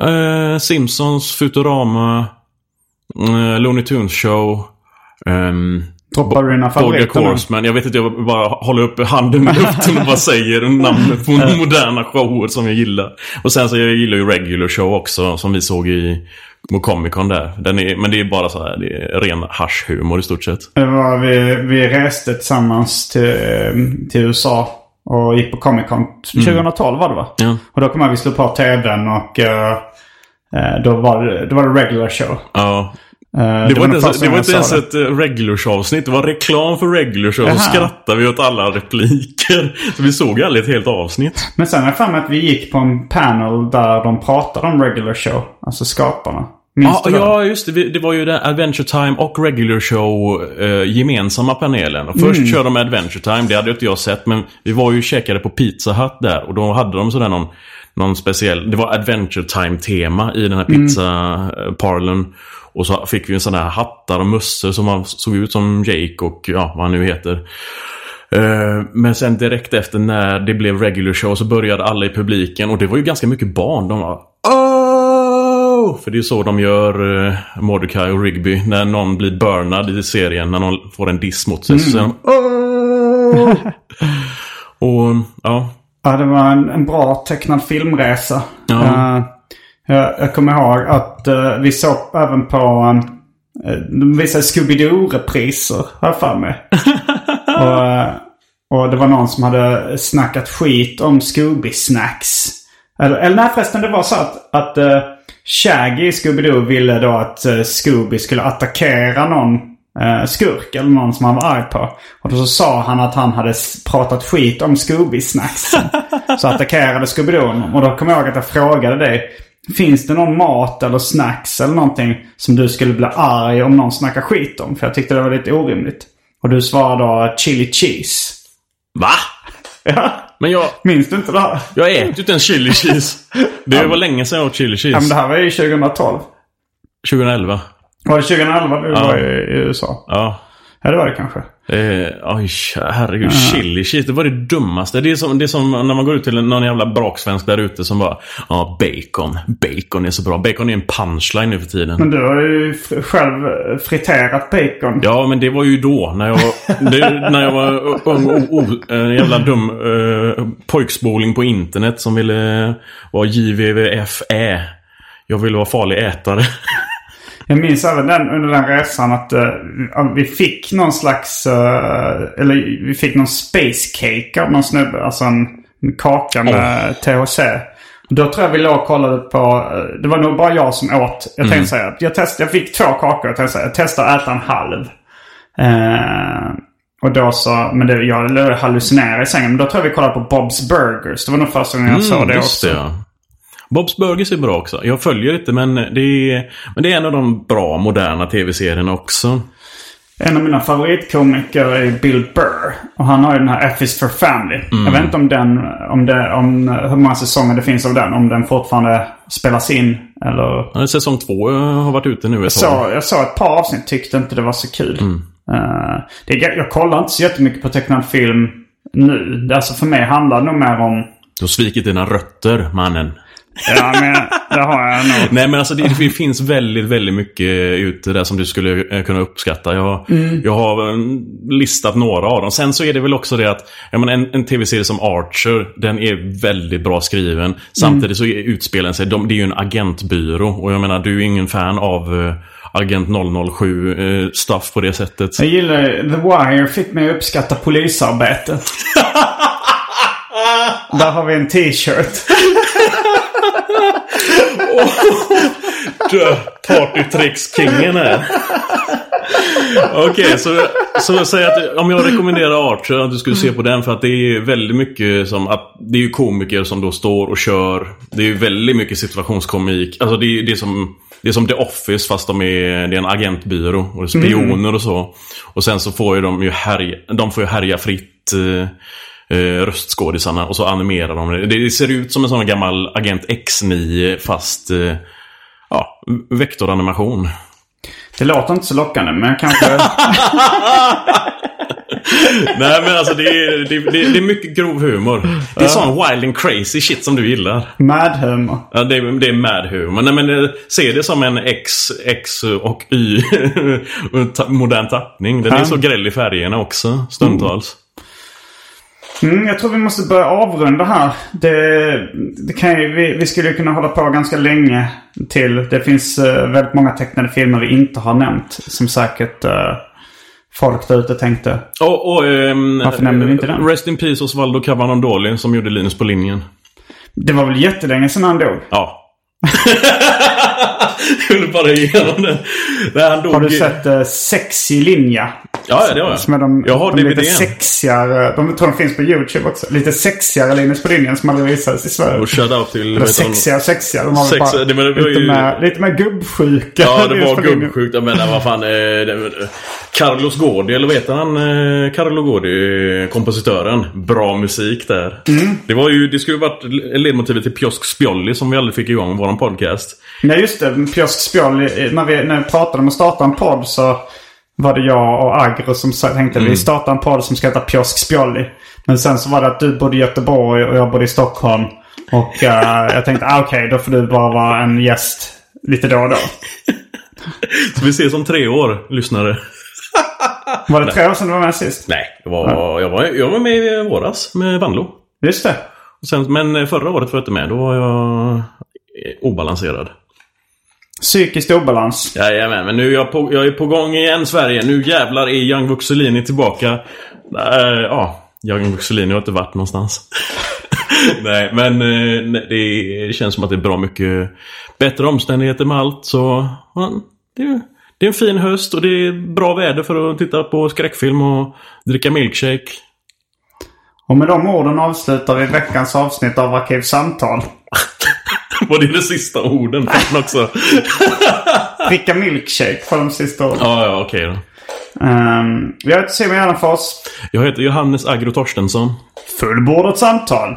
eh, Simpsons, Futurama, eh, Looney Tunes Show. ehm, Droppar du dina favoriter? Horseman. Jag vet inte, jag bara håller upp handen i luften och bara säger namnet på moderna shower som jag gillar. Och sen så jag gillar ju Regular Show också, som vi såg i på Comic Con där. Den är, men det är bara så här, det är ren haschhumor i stort sett. Var, vi, vi reste tillsammans till, till USA och gick på Comic Con 2012 var det va? Ja. Och då kom jag vi slå på tvn och eh, då, var det, då var det regular show. Ja. Eh, Det var, inte ens, det var inte ens ett regular show-avsnitt. Det var reklam för regular show. Så skrattade vi åt alla repliker. Så vi såg aldrig ett helt avsnitt. Men sen har jag för mig att vi gick på en panel där de pratade om regular show. Alltså skaparna. Minns Ja, ja, just det. Det var ju den Adventure Time och Regular Show eh, gemensamma panelen. Och först körde de Adventure Time, det hade inte jag sett. Men vi var ju och käkade på Pizza Hut där. Och då hade de sådär någon, någon speciell... Det var Adventure Time-tema i den här pizza-parlern. Och så fick vi en sån här hattar och mössor som såg ut som Jake och ja, vad han nu heter. Eh, Men sen direkt efter när det blev regular show så började alla i publiken och det var ju ganska mycket barn. De var För det är ju så de gör uh, Mordecai och Rigby när någon blir burnad i serien. När någon får en diss mot sig. Så säger de oh! Och ja. Ja, det var en, en bra tecknad filmresa. Ja. Eh, jag, jag kommer ihåg att eh, vi såg även på... Uh, de visade Scooby-Doo-repriser, har jag för mig. och, eh, och det var någon som hade snackat skit om Scooby-snacks. Eller, eller nej förresten, det var så att, att uh, Shaggy i Scooby-Doo ville då att uh, Scooby skulle attackera någon uh, skurk eller någon som han var arg på. Och då så sa han att han hade pratat skit om Scooby-snacks. så attackerade Scooby-Doo honom. Och då kommer jag ihåg att jag frågade dig. Finns det någon mat eller snacks eller någonting som du skulle bli arg om någon snackar skit om? För jag tyckte det var lite orimligt. Och du svarade då chili cheese. Va? Ja, Men jag, minns du inte det här? jag äter ju inte ens chili cheese. Det var länge sedan jag åt chili Ja, men cheese. det här var ju 2012. 2011. Var det 2011 du Ja. var i USA? Ja. Ja, det var det kanske. Eh, oj, herregud. Chili cheese, det var det dummaste. Det är, som, det är som när man går ut till någon jävla braksvensk där ute som bara Ja, bacon. Bacon är så bra. Bacon är en punchline nu för tiden. Men du har ju själv eh, friterat bacon. Ja, men det var ju då. När jag det, när jag var ung och jävla dum uh, pojkspoling på internet som ville vara JVVFE. Jag ville vara farlig ätare. Jag minns även den, under den resan att eh, vi fick någon slags... eh, eller vi fick någon space cake av någon snubbe. Alltså en, en kaka med THC. Då tror jag vi låg och kollade på... eh, det var nog bara jag som åt. Jag tänkte säga att jag, test, jag fick två kakor. Jag tänkte säga jag testar att äta en halv. Eh, och då så... Men det, jag hallucinerade i sängen. Men då tror jag vi kollade på Bob's Burgers. Det var nog första gången jag såg det Mm, också. det, ja. Bob's Burgers är bra också. Jag följer inte men det är, men det är en av de bra moderna tv-serierna också. En av mina favoritkomiker är Bill Burr. Och han har ju den här F is for Family. Jag vet inte om den, om det, om hur många säsonger det finns av den. Om den fortfarande spelas in eller... Ja, Säsong två har varit ute nu ett tag. jag såg ett par avsnitt tyckte inte det var så kul. Eh, det, är- jag kollar inte så jättemycket på tecknad film nu. Alltså för mig handlar det nog mer om... Du har svikit dina rötter, mannen. Ja, men det har jag nog. Nej men alltså det, det finns väldigt, väldigt mycket ute där som du skulle eh, kunna uppskatta. Jag, jag har eh, listat några av dem. Sen så är det väl också det att jag menar, en, en tv-serie som Archer, den är väldigt bra skriven. Samtidigt så är- utspelar den sig, de, det är ju en agentbyrå. Och jag menar, du är ju ingen fan av eh, Agent 007 eh, stuff på det sättet. Jag gillar The Wire fick mig att uppskatta polisarbete. Där har vi en t-shirt. Partytricks-kingen här. Okej, så, så jag säger att om jag rekommenderar Archer att du skulle se på den för att det är väldigt mycket som att det är ju komiker som då står och kör. Det är ju väldigt mycket situationskomik. Alltså det är, det är som det är som The Office fast de är, det är en agentbyrå och det är spioner och så. Och sen så får ju de ju härja, de får ju härja fritt eh, röstskådisarna och så animerar de det. Det ser ut som en sån gammal Agent X9 fast eh, ja, vektoranimation. Det låter inte så lockande men kanske... Nej men alltså det är, det, det, det är mycket grov humor. Det är sån wild and crazy shit som du gillar. Mad humor. Ja, det, är- det är mad humor. Nej men eh, se det som en X, X och Y modern tappning. Den är så gräll i färgerna också stundtals. Mm, jag tror vi måste börja avrunda här. Det, det kan ju, vi, vi skulle ju kunna hålla på ganska länge till. Det finns eh, väldigt många tecknade filmer vi inte har nämnt. Som säkert uh, folk där ute tänkte. Och, och ehm, Varför nämner vi inte den? Rest in Peace Osvaldo Cavanondoli som gjorde Linus på linjen. Det var väl jättelänge sedan han dog? Ja. jag ville bara igenom. Där han dog. Har du sett uh, Sexy Linja? Ja, det har jag. Som är de, jag har de lite sexigare. De tror de finns på YouTube också. Lite sexigare Linus på linjen som aldrig visades i Sverige. Och shoutout till... Eller sexiga sexiga. De har Sexiga, bara det- men det var lite, ju- mer, lite mer gubbsjuka. Ja, det var gubbsjukt. Menar, vad fan. Eh, det, Carlos Gårdi, eller heter han? Eh, Carlo Gårdi, kompositören. Bra musik där. Mm. Det var ju, det skulle varit ledmotivet till Piosk Spjolli som vi aldrig fick igång våran podcast. Nej just det. Piosk Spjoll. När vi, när vi pratade om att starta en podd så var det jag och Agro som tänkte Mm. vi startar en podd som ska heta Piosk Spjolli. Men sen så var det att du bodde i Göteborg och jag bodde i Stockholm. Och eh, jag tänkte ah, okej då får du bara vara en gäst lite då och då. Så vi ses om tre år, lyssnare. Var det tre år sedan du var med sist? Nej, var, jag, var, jag var med i våras med Vanlo. Just det. Och Sen, men förra året var jag inte med. Då var jag eh, obalanserad. Psykisk obalans. Jajamän, men nu är jag, på, jag är på gång igen Sverige. Nu jävlar är Young Vuxelini tillbaka. Äh, ja, Young Vuxelini har inte varit någonstans. nej, men eh, det känns som att det är bra mycket bättre omständigheter med allt. Så ja, det, det är en fin höst och det är bra väder för att titta på skräckfilm och dricka milkshake. Och med de orden avslutar vi veckans avsnitt av Arkivsamtal. Var det de sista orden? Också. Dricka milkshake på de sista orden. ja, ja, okej då. Um, jag heter Simon Gärdenfors. Jag heter Johannes Agro Torstensson. Fullbordat samtal.